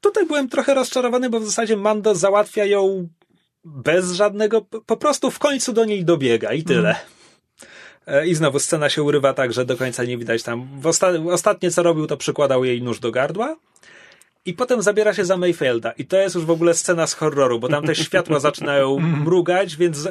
tutaj byłem trochę rozczarowany, bo w zasadzie Mando załatwia ją bez żadnego, po prostu w końcu do niej dobiega i tyle. Mm. E, I znowu scena się urywa tak, że do końca nie widać tam. W osta ostatnie co robił, to przykładał jej nóż do gardła. I potem zabiera się za Mayfielda. I to jest już w ogóle scena z horroru, bo tam te światła zaczynają mrugać, więc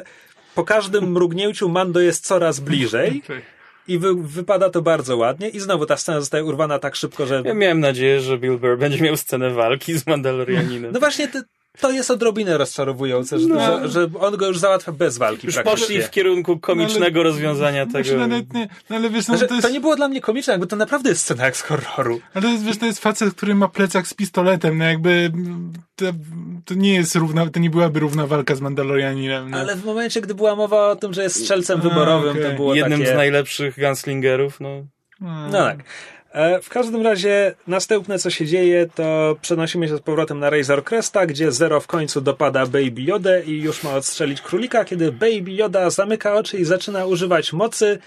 po każdym mrugnięciu Mando jest coraz bliżej. I wy, wypada to bardzo ładnie. I znowu ta scena zostaje urwana tak szybko, że. Ja miałem nadzieję, że Bill Burr będzie miał scenę walki z Mandalorianinem. No właśnie, te, to jest odrobinę rozczarowujące, że, no. że, że, on go już załatwia bez walki. Już poszli w kierunku komicznego no, ale, rozwiązania tego. Nawet nie, no ale wiesz, no, to, jest... to, nie było dla mnie komiczne, jakby to naprawdę jest scena jak z horroru. Ale to jest, wiesz, to jest facet, który ma plecak z pistoletem, no jakby to, to nie jest równa, to nie byłaby równa walka z Mandalorianinem. No. Ale w momencie, gdy była mowa o tym, że jest strzelcem wyborowym, okay. to było Jednym takie... z najlepszych gunslingerów, no. No tak. E, w każdym razie następne co się dzieje to przenosimy się z powrotem na Razor Cresta, gdzie Zero w końcu dopada Baby Yoda i już ma odstrzelić królika, kiedy Baby Yoda zamyka oczy i zaczyna używać mocy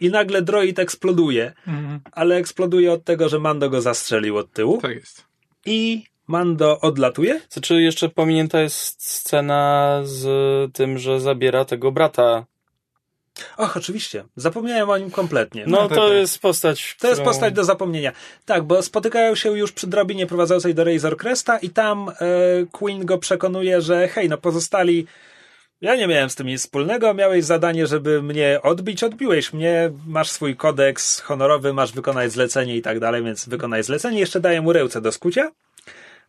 i nagle droid eksploduje. Mhm. Ale eksploduje od tego, że Mando go zastrzelił od tyłu. Tak jest. I Mando odlatuje? Znaczy jeszcze pominięta jest scena z tym, że zabiera tego brata Och, oczywiście. Zapomniałem o nim kompletnie. No, no to tak, jest postać. To którą... jest postać do zapomnienia. Tak, bo spotykają się już przy drabinie prowadzącej do Razor Cresta i tam e, Queen go przekonuje, że hej, no pozostali. Ja nie miałem z tym nic wspólnego, miałeś zadanie, żeby mnie odbić, odbiłeś mnie, masz swój kodeks honorowy, masz wykonać zlecenie i tak dalej, więc wykonaj zlecenie. Jeszcze daję mu ręce do skucia.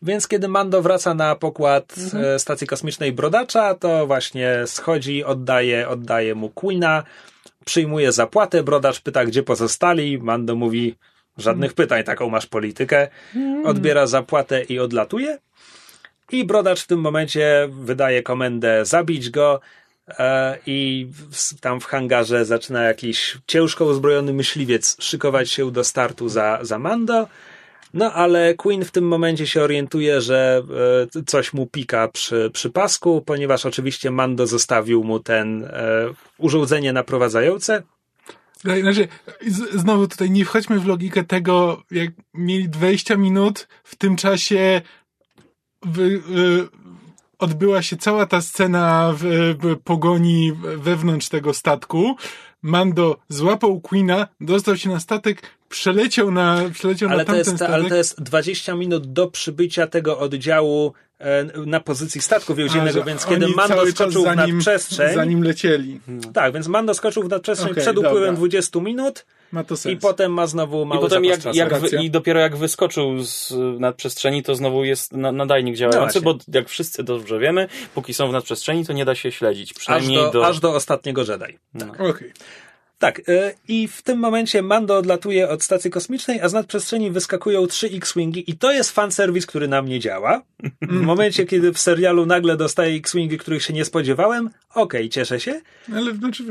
Więc kiedy Mando wraca na pokład mhm. E, stacji kosmicznej Brodacza, to właśnie schodzi, oddaje, oddaje mu Queena. przyjmuje zapłatę, brodacz pyta, gdzie pozostali, Mando mówi, żadnych pytań, taką masz politykę, odbiera zapłatę i odlatuje. I brodacz w tym momencie wydaje komendę zabić go, e, i tam w hangarze zaczyna jakiś ciężko uzbrojony myśliwiec szykować się do startu za, za Mando. No ale Queen w tym momencie się orientuje, że e, coś mu pika przy, przy pasku, ponieważ oczywiście Mando zostawił mu ten e, urządzenie naprowadzające. Znaczy, znowu tutaj nie wchodźmy w logikę tego, jak mieli 20 minut, w tym czasie wy, y, odbyła się cała ta scena w, w pogoni wewnątrz tego statku. Mando złapał Queena, dostał się na statek, przeleciał na, przeleciał ale na tamten to jest, statek. Ale to jest 20 minut do przybycia tego oddziału e, na pozycji statku więziennego, więc kiedy Mando skoczył w nadprzestrzeń... Zanim lecieli. Tak, więc Mando skoczył w nadprzestrzeń okay, przed upływem dobra. 20 minut ma to sens. I potem ma znowu mały I potem jak, jak wy, I dopiero jak wyskoczył z nadprzestrzeni, to znowu jest nadajnik działający, no bo jak wszyscy dobrze wiemy, póki są w nadprzestrzeni, to nie da się śledzić. Przynajmniej aż do, do... Aż do ostatniego Jedi. No. Tak. Okay. Tak, e, i w tym momencie Mando odlatuje od stacji kosmicznej, a z nadprzestrzeni wyskakują trzy X-Wingi i to jest fanserwis, który na mnie działa. W momencie, kiedy w serialu nagle dostaję X-Wingi, których się nie spodziewałem, okej, okay, cieszę się. Ale znaczy,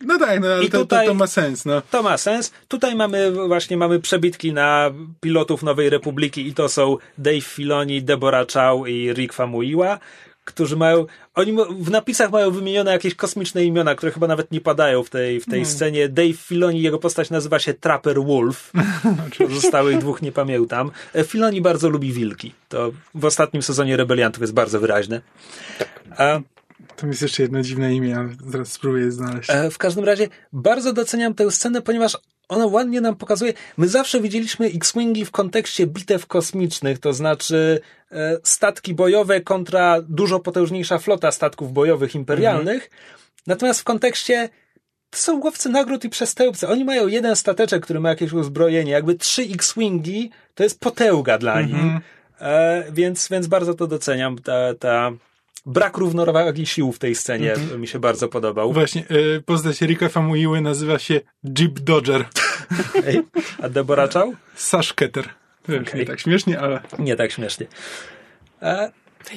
no tak, no, ale to, tutaj, to, to, ma sens. No. To ma sens. Tutaj mamy właśnie mamy przebitki na pilotów Nowej Republiki i to są Dave Filoni, Deborah Chow i Rick Famuyiwa którzy mają, oni w napisach mają wymienione jakieś kosmiczne imiona, które chyba nawet nie padają w tej, w tej hmm. scenie. Dave Filoni, jego postać nazywa się Trapper Wolf. Pozostałych dwóch nie pamiętam. E, Filoni bardzo lubi wilki. To w ostatnim sezonie Rebeliantów jest bardzo wyraźne. A, to jest jeszcze jedno dziwne imię, ale zaraz spróbuję je znaleźć. E, w każdym razie bardzo doceniam tę scenę, ponieważ ona ładnie nam pokazuje. My zawsze widzieliśmy X-Wingi w kontekście bitew kosmicznych, to znaczy e, statki bojowe kontra dużo potężniejsza flota statków bojowych imperialnych. Mhm. Natomiast w kontekście to są łowcy nagród i przestępcy. Oni mają jeden stateczek, który ma jakieś uzbrojenie. Jakby trzy X-Wingi to jest potęga dla nich. Mhm. E, więc, więc bardzo to doceniam. Ta, ta brak równowagi sił w tej scenie mm-hmm. mi się bardzo podobał. Właśnie, yy, postać Rika Famuyiły nazywa się Jeep Dodger. Ej, a Deborah Chow? Sash Keter. Okay. Nie tak śmiesznie, ale... Nie tak śmiesznie. E...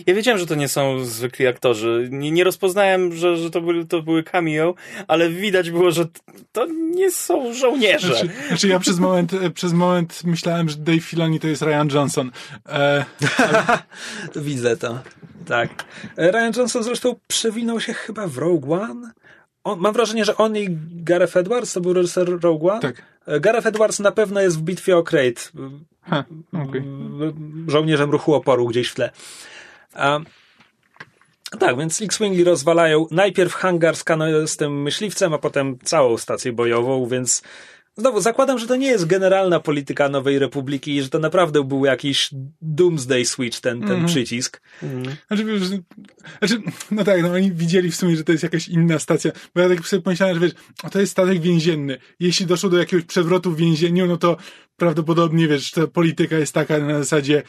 Ja wiedziałem, że to nie są zwykli aktorzy. Nie, nie rozpoznałem, że, że to, były, to były cameo, ale widać było, że to nie są żołnierze. Znaczy, znaczy ja przez moment, przez moment myślałem, że Dave Filoni to jest Ryan Johnson. E, ale... Widzę to. Tak. Ryan Johnson zresztą przewinął się chyba w Rogue One. On, mam wrażenie, że on i Gareth Edwards to był reżyser Rogue One. Tak. Gareth Edwards na pewno jest w bitwie o Crate. Ha, okay. Żołnierzem ruchu oporu gdzieś w tle. A, tak, więc X-Wingi rozwalają najpierw hangar z, z tym myśliwcem, a potem całą stację bojową, więc Znowu, zakładam, że to nie jest generalna polityka Nowej Republiki i że to naprawdę był jakiś doomsday switch, ten, ten mm. przycisk. Mm. Znaczy, znaczy, no tak, no oni widzieli w sumie, że to jest jakaś inna stacja, bo ja tak sobie pomyślałem, że wiesz, to jest statek więzienny. Jeśli doszło do jakiegoś przewrotu w więzieniu, no to prawdopodobnie, wiesz, ta polityka jest taka na zasadzie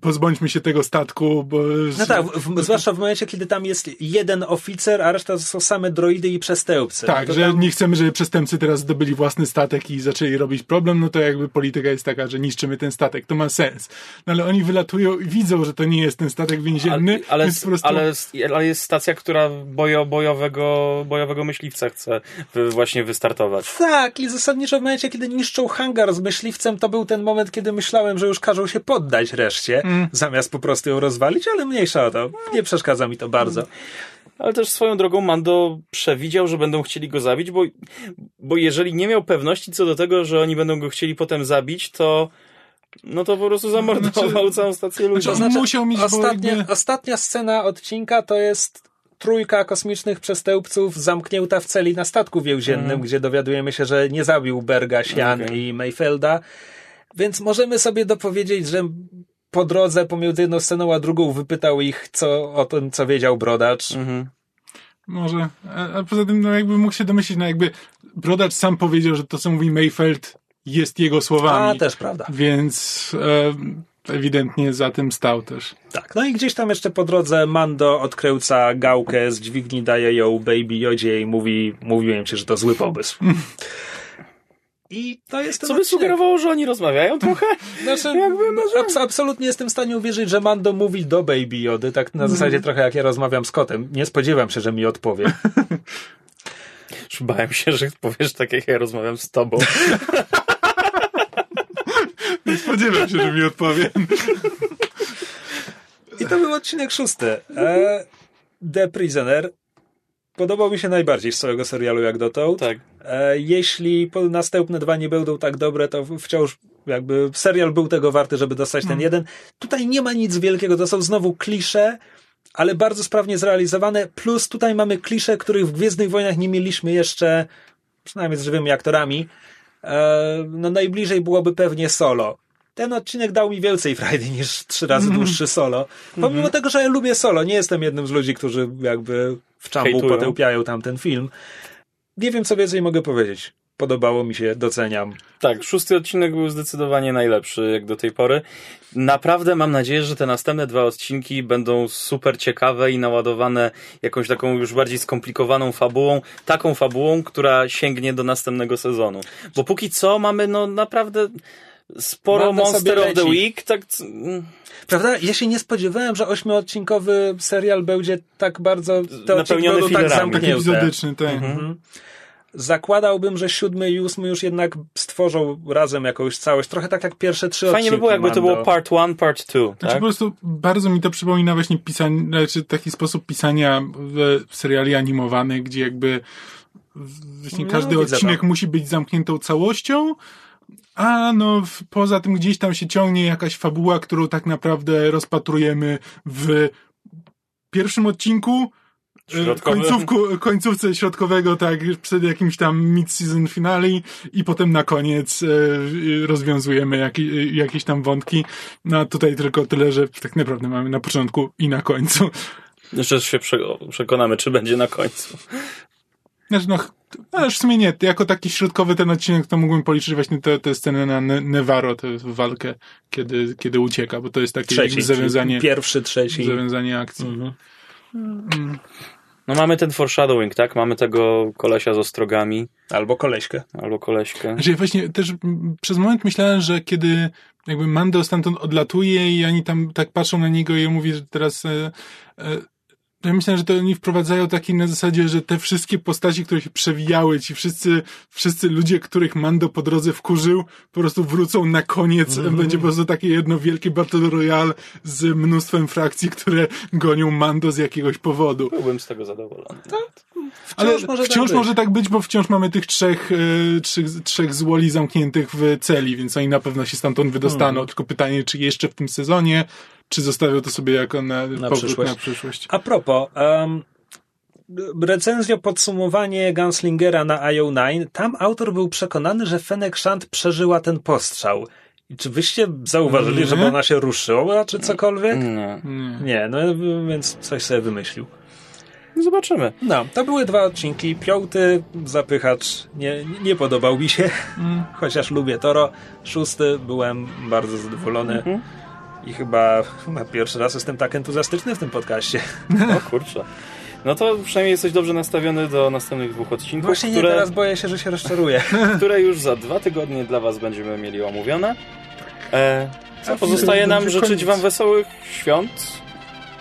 pozbądźmy się tego statku, bo... No tak, w, zwłaszcza w momencie, kiedy tam jest jeden oficer, a reszta to są same droidy i przestępcy. Tak, no że tam... nie chcemy, żeby przestępcy teraz zdobyli własny statek i zaczęli robić problem, no to jakby polityka jest taka, że niszczymy ten statek, to ma sens. No ale oni wylatują i widzą, że to nie jest ten statek więzienny, ale, ale, więc po prostu... ale, ale jest stacja, która bojo, bojowego, bojowego myśliwca chce właśnie wystartować. Tak, i zasadniczo w momencie, kiedy niszczą hangar z myśliwcem, myśliwcem to był ten moment, kiedy myślałem, że już każą się poddać reszcie, mm. zamiast po prostu ją rozwalić, ale mniejsza o to. Nie przeszkadza mi to bardzo. Mm. Ale też swoją drogą Mando przewidział, że będą chcieli go zabić, bo, bo jeżeli nie miał pewności co do tego, że oni będą go chcieli potem zabić, to no to po prostu zamordował znaczy, całą stację ludzi. Znaczy, musiał mieć ostatnia, ostatnia scena odcinka to jest trójka kosmicznych przestępców zamknięta w celi na statku więziennym, mm. gdzie dowiadujemy się, że nie zabił Berga, Sian okay. i Mayfelda. Więc możemy sobie dopowiedzieć, że po drodze pomiędzy jedną sceną a drugą wypytał ich co, o tym, co wiedział Brodacz. Mm-hmm. Może. A, a, poza tym, no jakby mógł się domyślić, no jakby Brodacz sam powiedział, że to, co mówi Mayfeld jest jego słowami. A, też prawda. Więc... E, ewidentnie za tym stał też. Tak, no i gdzieś tam jeszcze po drodze Mando odkręca gałkę z dźwigni, daje ją Baby Jodzie i mówi, mówiłem ci, że to zły pomysł. I to jest Co by sugerowało, że oni rozmawiają trochę? Znaczy, abs absolutnie jestem w stanie uwierzyć, że Mando mówi do Baby Jody, tak na zasadzie trochę jak ja rozmawiam z kotem. Nie spodziewam się, że mi odpowie. Bałem się, że powiesz tak, jak ja rozmawiam z tobą. Nie spodziewam się, że mi odpowie. I to był odcinek szósty. E, The Prisoner podobał mi się najbardziej z całego serialu jak dotąd. Tak. E, jeśli następne dwa nie będą tak dobre, to wciąż jakby serial był tego warty, żeby dostać ten mm. jeden. Tutaj nie ma nic wielkiego, to są znowu klisze, ale bardzo sprawnie zrealizowane, plus tutaj mamy klisze, których w Gwiezdnych Wojnach nie mieliśmy jeszcze, przynajmniej z żywymi aktorami. E, no najbliżej byłoby pewnie solo. Ten odcinek dał mi więcej frajdy niż trzy razy mm. dłuższy solo. Pomimo -hmm. tego, że ja lubię solo, nie jestem jednym z ludzi, którzy jakby w czambu potępiają tamten film. Nie wiem, co więcej mogę powiedzieć. Podobało mi się, doceniam. Tak, szósty odcinek był zdecydowanie najlepszy jak do tej pory. Naprawdę mam nadzieję, że te następne dwa odcinki będą super ciekawe i naładowane jakąś taką już bardziej skomplikowaną fabułą, taką fabułą, która sięgnie do następnego sezonu. Bo póki co mamy no naprawdę sporo Monster of the Week, tak... Prawda? Ja się nie spodziewałem, że ośmiodcinkowy serial będzie tak bardzo te napełniony tak zamknięte. Epizodyczny, tak. Mhm. Zakładałbym, że siódmy i ósmy już jednak stworzą razem jakąś całość. Trochę tak jak pierwsze trzy Fajnie by było, jakby to było part one, part two. Znaczy tak? po prostu bardzo mi to przypomina właśnie pisanie, znaczy taki sposób pisania seriali animowanych, gdzie jakby właśnie no, każdy odcinek to. musi być zamkniętą całością, a no, poza tym gdzieś tam się ciągnie jakaś fabuła, którą tak naprawdę rozpatrujemy w pierwszym odcinku, końcówku, końcówce środkowego, tak, przed jakimś tam mid-season finale i potem na koniec e, rozwiązujemy jak, jakieś tam wątki. No tutaj tylko tyle, że tak naprawdę mamy na początku i na końcu. Jeszcze się przekonamy, czy będzie na końcu. Znaczy, no, ale w sumie nie. Jako taki środkowy ten odcinek to mógłbym policzyć właśnie tę, tę scenę na Nevaro, tę walkę, kiedy, kiedy ucieka, bo to jest takie trzeci, zawiązanie. Pierwszy, trzeci. Zawiązanie akcji. Mhm. Mm. No mamy ten foreshadowing, tak? Mamy tego kolesia z ostrogami. Albo koleśkę. Albo koleśkę. Znaczy ja właśnie też przez moment myślałem, że kiedy jakby Mando stamtąd odlatuje i oni tam tak patrzą na niego i on mówi, że teraz e, e, ja myślę, że to oni wprowadzają taki na zasadzie, że te wszystkie postaci, które się przewijały, ci wszyscy, wszyscy ludzie, których Mando po drodze wkurzył, po prostu wrócą na koniec. Mm -hmm. Będzie po prostu takie jedno wielkie Battle Royale z mnóstwem frakcji, które gonią Mando z jakiegoś powodu. Byłbym z tego zadowolony. Tak. Wciąż Ale może wciąż tak może tak być, bo wciąż mamy tych trzech, e, trzech, trzech złoli zamkniętych w celi, więc oni na pewno się stamtąd wydostaną. Mm. Tylko pytanie, czy jeszcze w tym sezonie, czy zostawią to sobie jako na, na, przyszłość. na przyszłość. A propos, um, recenzja, podsumowanie Gunslingera na IO9, tam autor był przekonany, że Fennec Shand przeżyła ten postrzał. I czy wyście zauważyli, nie? żeby ona się ruszyła, czy cokolwiek? Nie. Nie, no więc coś sobie wymyślił. Zobaczymy. No, to były dwa odcinki. Piąty zapychacz nie, nie podobał mi się, mm. chociaż lubię Toro. Szósty byłem bardzo zadowolony. Mm -hmm. I chyba, chyba pierwszy raz jestem tak entuzjastyczny w tym podcaście. O kurczę. No to przynajmniej jesteś dobrze nastawiony do następnych dwóch odcinków. Właśnie które, nie, teraz boję się, że się rozczaruję. które już za dwa tygodnie dla Was będziemy mieli omówione. E, co pozostaje nam życzyć koniec. Wam wesołych świąt?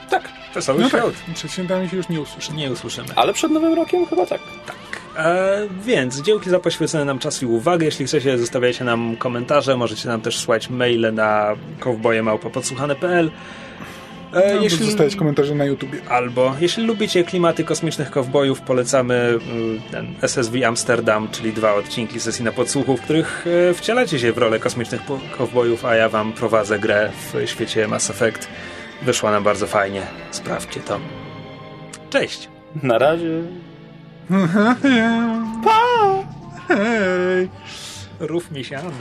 Tak, wesołych no tak. świąt. Tak. Przed świętami się już nie usłyszymy. Nie usłyszymy. Ale przed Nowym Rokiem chyba tak. Tak. E, więc dzięki za poświęcone nam czas i uwagę. Jeśli chcecie, zostawiajcie nam komentarze. Możecie nam też słać maile na kowboje.podsłuchane.pl e, no, jeśli zostawiać komentarze na YouTubie. Albo jeśli lubicie klimaty kosmicznych kowbojów, polecamy mm, ten SSV Amsterdam, czyli dwa odcinki sesji na podsłuchu, w których e, wcielacie się w rolę kosmicznych kowbojów, a ja wam prowadzę grę w świecie Mass Effect. Wyszła nam bardzo fajnie. Sprawdźcie to. Cześć! Na razie. Pa! Hej! Rów mi się.